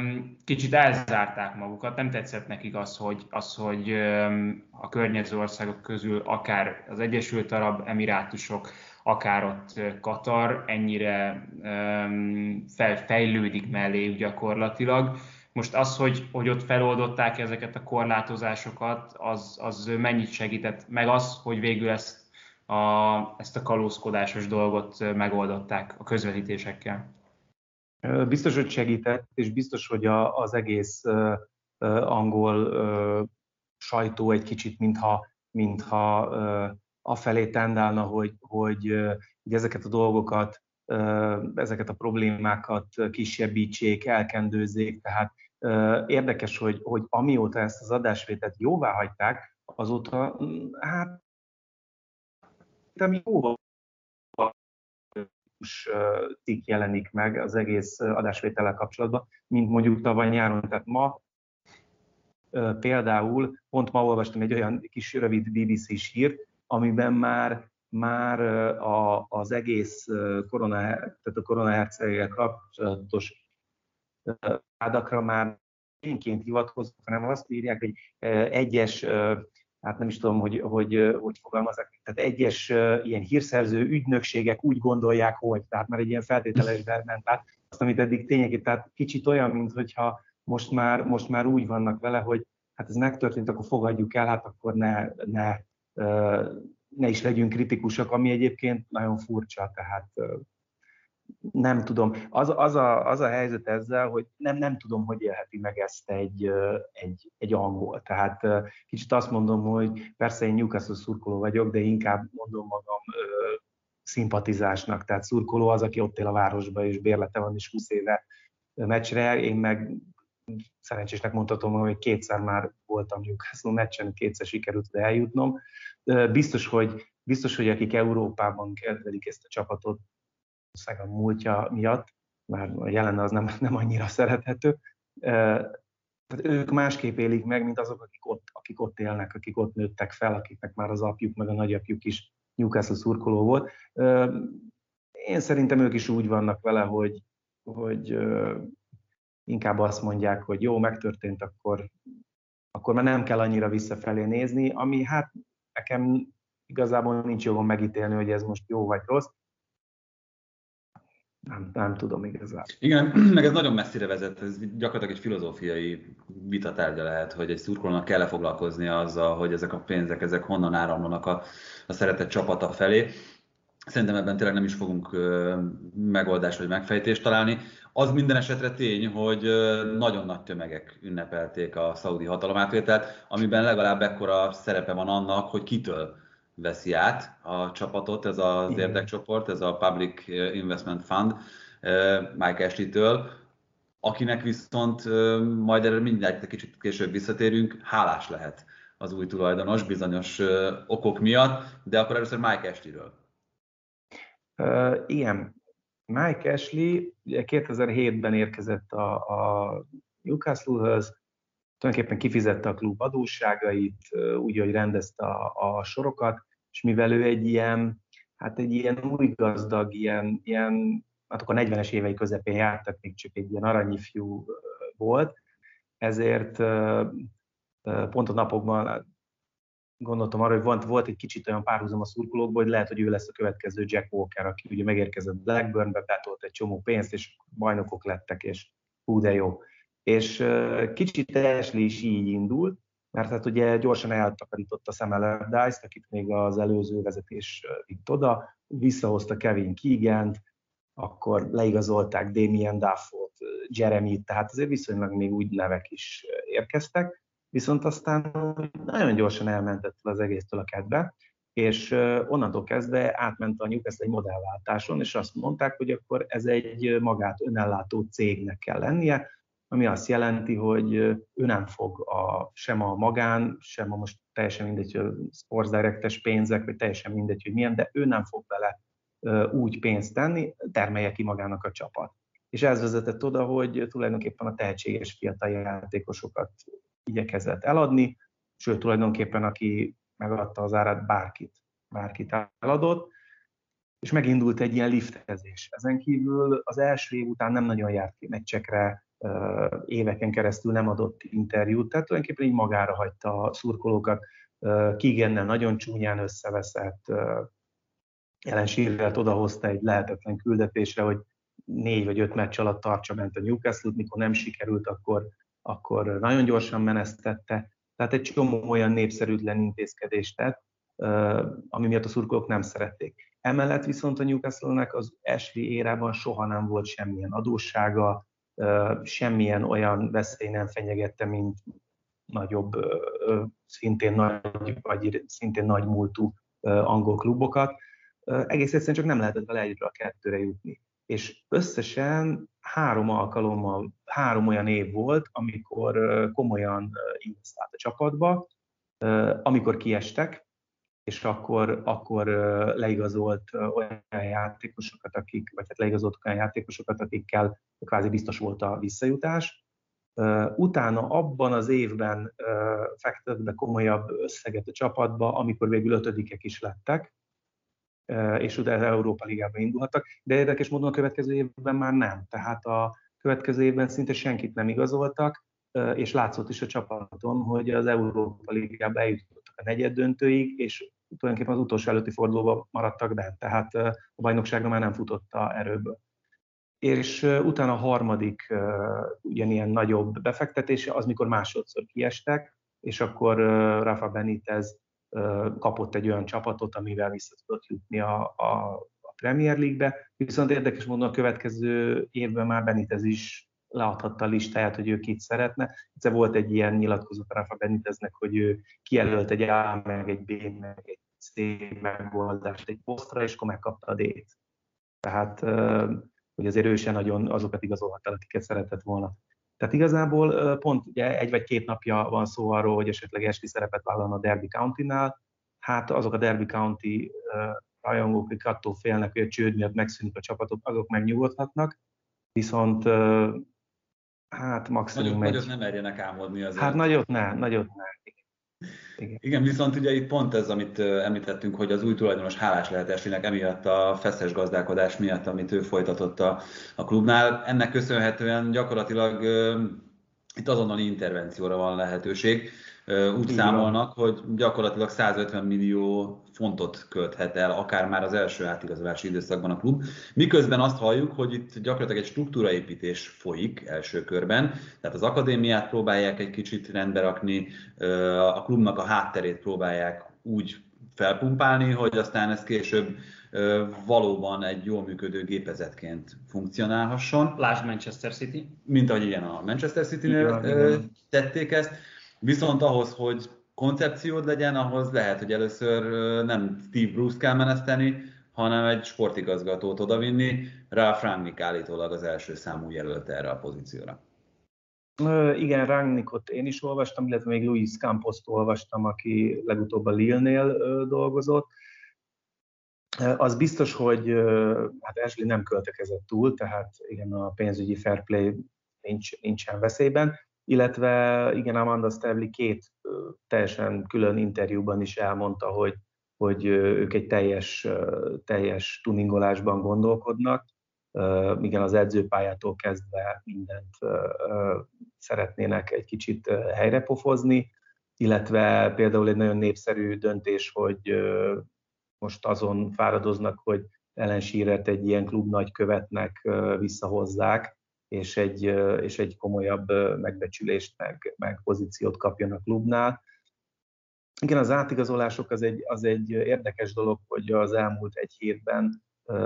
kicsit elzárták magukat, nem tetszett nekik az, hogy, az, hogy ö, a környező országok közül akár az Egyesült Arab Emirátusok, akár ott Katar ennyire felfejlődik mellé gyakorlatilag. Most az, hogy, hogy ott feloldották ezeket a korlátozásokat, az, az mennyit segített, meg az, hogy végül ezt a, ezt a kalózkodásos dolgot megoldották a közvetítésekkel. Biztos, hogy segített, és biztos, hogy a, az egész uh, angol uh, sajtó egy kicsit, mintha, mintha uh, afelé tendálna, hogy, hogy, hogy ezeket a dolgokat, ezeket a problémákat kisebbítsék, elkendőzzék. Tehát érdekes, hogy, hogy amióta ezt az adásvételt jóvá hagyták, azóta hát ami jóval cikk jelenik meg az egész adásvétellel kapcsolatban, mint mondjuk tavaly nyáron. Tehát ma például, pont ma olvastam egy olyan kis rövid BBC-s hírt, amiben már, már a, az egész korona, tehát a koronaherceggel kapcsolatos vádakra már tényként hivatkoznak, hanem azt írják, hogy egyes, hát nem is tudom, hogy hogy, hogy fogalmazok, tehát egyes ilyen hírszerző ügynökségek úgy gondolják, hogy, tehát már egy ilyen feltételes ment át, azt, amit eddig tényleg, tehát kicsit olyan, mintha most már, most már úgy vannak vele, hogy hát ez megtörtént, akkor fogadjuk el, hát akkor ne, ne ne is legyünk kritikusak, ami egyébként nagyon furcsa, tehát nem tudom. Az, az, a, az a helyzet ezzel, hogy nem, nem tudom, hogy élheti meg ezt egy, egy, egy angol. Tehát kicsit azt mondom, hogy persze én Newcastle szurkoló vagyok, de inkább mondom magam szimpatizásnak. Tehát szurkoló az, aki ott él a városban, és bérlete van is 20 éve meccsre. Én meg szerencsésnek mondhatom, hogy kétszer már voltam Newcastle meccsen, kétszer sikerült eljutnom. Biztos, hogy, biztos, hogy akik Európában kedvelik ezt a csapatot, a múltja miatt, már a jelen az nem, nem annyira szerethető, tehát ők másképp élik meg, mint azok, akik ott, akik ott élnek, akik ott nőttek fel, akiknek már az apjuk, meg a nagyapjuk is Newcastle szurkoló volt. Én szerintem ők is úgy vannak vele, hogy, hogy inkább azt mondják, hogy jó, megtörtént, akkor, akkor már nem kell annyira visszafelé nézni, ami hát nekem igazából nincs jogom megítélni, hogy ez most jó vagy rossz. Nem, nem tudom igazából. Igen, meg ez nagyon messzire vezet, ez gyakorlatilag egy filozófiai vitatárgya lehet, hogy egy szurkolónak kell foglalkozni azzal, hogy ezek a pénzek, ezek honnan áramlanak a, a szeretett csapata felé. Szerintem ebben tényleg nem is fogunk megoldást vagy megfejtést találni. Az minden esetre tény, hogy nagyon nagy tömegek ünnepelték a szaudi hatalomátvételt, amiben legalább ekkora szerepe van annak, hogy kitől veszi át a csapatot, ez az érdekcsoport, ez a Public Investment Fund Mike Ashley-től, akinek viszont majd erre mindjárt egy kicsit később visszatérünk, hálás lehet az új tulajdonos bizonyos okok miatt, de akkor először Mike Ashley-ről. Uh, igen, Mike Ashley ugye 2007-ben érkezett a, a Newcastle-höz, tulajdonképpen kifizette a klub adósságait, úgy, hogy rendezte a, a sorokat, és mivel ő egy ilyen, hát egy ilyen új gazdag, ilyen, ilyen hát akkor a 40-es évei közepén járt, tehát még csak egy ilyen aranyifjú volt, ezért pont a napokban gondoltam arra, hogy volt, volt egy kicsit olyan párhuzam a szurkolókból, hogy lehet, hogy ő lesz a következő Jack Walker, aki ugye megérkezett Blackburnbe, betolt egy csomó pénzt, és bajnokok lettek, és hú de jó. És kicsit Ashley is így indult, mert hát ugye gyorsan eltakarította Sam Allardyce-t, akit még az előző vezetés vitt oda, visszahozta Kevin keegan akkor leigazolták Damien Duffot, Jeremy, tehát azért viszonylag még úgy nevek is érkeztek, viszont aztán nagyon gyorsan elmentett az egésztől a kedve, és onnantól kezdve átment a Newcastle egy modellváltáson, és azt mondták, hogy akkor ez egy magát önellátó cégnek kell lennie, ami azt jelenti, hogy ő nem fog a, sem a magán, sem a most teljesen mindegy, hogy Sports Direct-es pénzek, vagy teljesen mindegy, hogy milyen, de ő nem fog bele úgy pénzt tenni, termelje ki magának a csapat. És ez vezetett oda, hogy tulajdonképpen a tehetséges fiatal játékosokat igyekezett eladni, sőt tulajdonképpen aki megadta az árát, bárkit, bárkit eladott, és megindult egy ilyen liftezés. Ezen kívül az első év után nem nagyon járt ki meccsekre, éveken keresztül nem adott interjút, tehát tulajdonképpen így magára hagyta a szurkolókat, Kigennel nagyon csúnyán összeveszett, Shearer odahozta egy lehetetlen küldetésre, hogy négy vagy öt meccs alatt tartsa ment a Newcastle-t, mikor nem sikerült, akkor, akkor nagyon gyorsan menesztette. Tehát egy csomó olyan népszerűtlen intézkedést tett, ami miatt a szurkolók nem szerették. Emellett viszont a Newcastle-nek az Ashley érában soha nem volt semmilyen adóssága, semmilyen olyan veszély nem fenyegette, mint nagyobb, szintén nagy, vagy szintén nagy múltú angol klubokat. Egész egyszerűen csak nem lehetett vele egyre a kettőre jutni. És összesen három alkalommal, három olyan év volt, amikor komolyan investált a csapatba, amikor kiestek, és akkor, akkor leigazolt olyan játékosokat, akik, vagy hát leigazolt olyan játékosokat, akikkel kvázi biztos volt a visszajutás. Utána abban az évben fektetett be komolyabb összeget a csapatba, amikor végül ötödikek is lettek, és utána Európa Ligába indulhattak, de érdekes módon a következő évben már nem. Tehát a következő évben szinte senkit nem igazoltak, és látszott is a csapaton, hogy az Európa Ligába eljutottak a negyed döntőig, és tulajdonképpen az utolsó előtti fordulóba maradtak bent, tehát a bajnokságra már nem futotta erőből. És utána a harmadik ugyanilyen nagyobb befektetése, az mikor másodszor kiestek, és akkor Rafa Benitez kapott egy olyan csapatot, amivel vissza tudott jutni a, a, a Premier League-be. Viszont érdekes módon a következő évben már Benitez is leadhatta a listáját, hogy ő kit szeretne. Egyszer volt egy ilyen nyilatkozat Rafa Beniteznek, hogy ő kijelölt egy A, meg egy B, meg egy C megoldást egy posztra, és akkor megkapta a D-t. Tehát, hogy azért ő sem nagyon azokat igazolhatta, akiket szeretett volna. Tehát igazából pont ugye egy vagy két napja van szó arról, hogy esetleg esti szerepet vállalna a Derby County-nál. Hát azok a Derby County rajongók, akik attól félnek, hogy a csőd miatt megszűnik a csapatok, azok megnyugodhatnak. Viszont hát maximum nagyot, egy... Nagyot nem merjenek álmodni azért. Hát nagyot ne, nagyot ne. Igen. Igen, viszont ugye itt pont ez, amit említettünk, hogy az új tulajdonos hálás lehet Eslinek emiatt a feszes gazdálkodás miatt, amit ő folytatott a, a klubnál. Ennek köszönhetően gyakorlatilag itt azonnali intervencióra van lehetőség. Úgy Igen. számolnak, hogy gyakorlatilag 150 millió fontot költhet el, akár már az első átigazolási időszakban a klub. Miközben azt halljuk, hogy itt gyakorlatilag egy struktúraépítés folyik első körben, tehát az akadémiát próbálják egy kicsit rendbe rakni, a klubnak a hátterét próbálják úgy felpumpálni, hogy aztán ez később valóban egy jól működő gépezetként funkcionálhasson. Lásd Manchester City. Mint ahogy igen, a Manchester City-nél tették ezt. Viszont ahhoz, hogy koncepciód legyen, ahhoz lehet, hogy először nem Steve Bruce kell meneszteni, hanem egy sportigazgatót odavinni. Rá Franknik állítólag az első számú jelölt erre a pozícióra. Igen, Rangnickot én is olvastam, illetve még Luis campos olvastam, aki legutóbb a Lille-nél dolgozott. Az biztos, hogy hát Ashley nem költekezett túl, tehát igen, a pénzügyi fair play nincs, nincsen veszélyben, illetve igen, Amanda Stavley két teljesen külön interjúban is elmondta, hogy, hogy ők egy teljes, teljes tuningolásban gondolkodnak, igen, az edzőpályától kezdve mindent szeretnének egy kicsit helyrepofozni, illetve például egy nagyon népszerű döntés, hogy most azon fáradoznak, hogy Ellen Shearer-t egy ilyen klub nagykövetnek visszahozzák, és egy, és egy komolyabb megbecsülést, meg, meg pozíciót kapjon a klubnál. Igen, az átigazolások az egy, az egy érdekes dolog, hogy az elmúlt egy hétben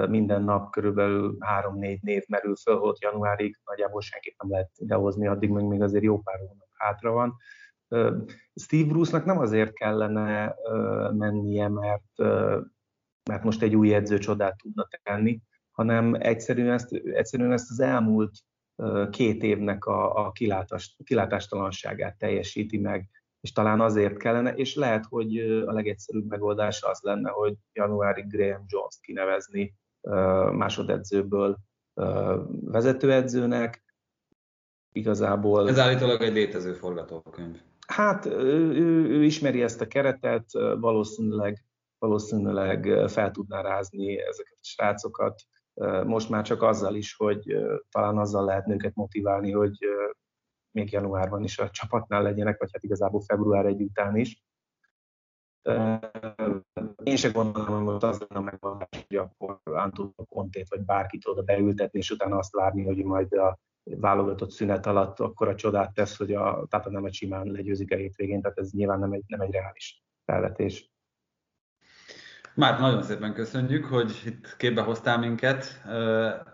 minden nap körülbelül három-négy név merül föl, hogy januárig nagyjából senkit nem lehet idehozni, addig még, még azért jó pár hónap hátra van. Steve Bruce-nak nem azért kellene mennie, mert, mert most egy új edző csodát tudna tenni, hanem egyszerűen ezt, egyszerűen ezt az elmúlt két évnek a, a kilátás, kilátástalanságát teljesíti meg, és talán azért kellene, és lehet, hogy a legegyszerűbb megoldás az lenne, hogy januári Graham Jones-t kinevezni másodedzőből vezetőedzőnek. Igazából... Ez állítólag egy létező forgatókönyv. Hát ő, ő, ő ismeri ezt a keretet, valószínűleg, valószínűleg fel tudná rázni ezeket a srácokat. Most már csak azzal is, hogy talán azzal lehet őket motiválni, hogy még januárban is a csapatnál legyenek, vagy hát igazából február egy után is. Én se gondolom, hogy az lenne a megoldás, hogy akkor Antonio Kontét vagy bárkit oda beültetni, és utána azt várni, hogy majd a válogatott szünet alatt akkor a csodát tesz, hogy a Tata nem egy simán legyőzik a hétvégén, tehát ez nyilván nem egy, nem egy reális felvetés. Már nagyon szépen köszönjük, hogy itt képbe hoztál minket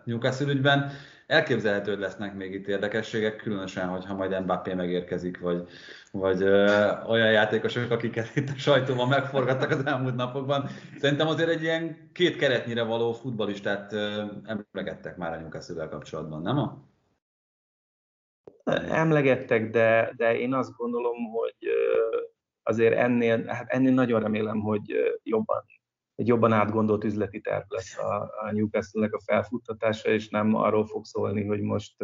Newcastle ügyben. Elképzelhető, hogy lesznek még itt érdekességek, különösen, hogyha majd Mbappé megérkezik, vagy, vagy ö, olyan játékosok, akiket itt a sajtóban megforgattak az elmúlt napokban. Szerintem azért egy ilyen két keretnyire való futbalistát emlegettek már a newcastle kapcsolatban, nem? Emlegettek, de, de én azt gondolom, hogy azért ennél, hát ennél nagyon remélem, hogy jobban egy jobban átgondolt üzleti terv lesz a, a Newcastle-nek a felfuttatása, és nem arról fog szólni, hogy most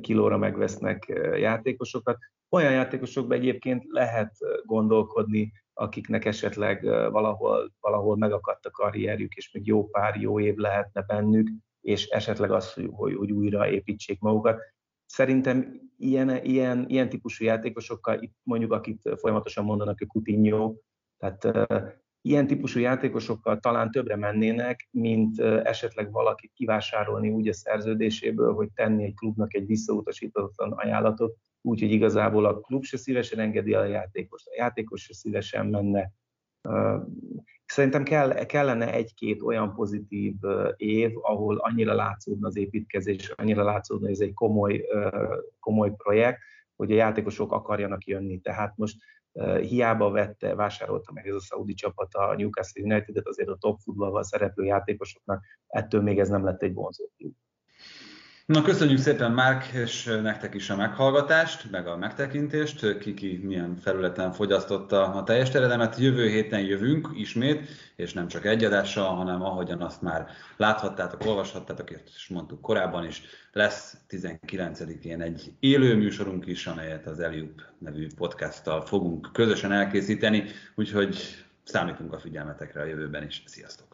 kilóra megvesznek játékosokat. Olyan játékosokban egyébként lehet gondolkodni, akiknek esetleg valahol, valahol megakadt a karrierjük, és még jó pár jó év lehetne bennük, és esetleg az, hogy, hogy újra építsék magukat. Szerintem ilyen, ilyen, ilyen típusú játékosokkal, itt mondjuk akit folyamatosan mondanak, hogy Coutinho, tehát ilyen típusú játékosokkal talán többre mennének, mint esetleg valakit kivásárolni úgy a szerződéséből, hogy tenni egy klubnak egy visszautasítatlan ajánlatot, úgyhogy igazából a klub se szívesen engedi a játékost, a játékos se szívesen menne. Szerintem kell, kellene egy-két olyan pozitív év, ahol annyira látszódna az építkezés, annyira látszódna, hogy ez egy komoly, komoly projekt, hogy a játékosok akarjanak jönni. Tehát most hiába vette, vásárolta meg ez a szaudi csapat a Newcastle United-et, azért a top futballval szereplő játékosoknak ettől még ez nem lett egy vonzó klub. Na, köszönjük szépen, Márk, és nektek is a meghallgatást, meg a megtekintést. Kiki milyen felületen fogyasztotta a teljes teredemet. Jövő héten jövünk ismét, és nem csak egy adással, hanem ahogyan azt már láthattátok, olvashattátok, és mondtuk korábban is, lesz 19-én egy élő műsorunk is, amelyet az Eliup nevű podcasttal fogunk közösen elkészíteni, úgyhogy számítunk a figyelmetekre a jövőben is. Sziasztok!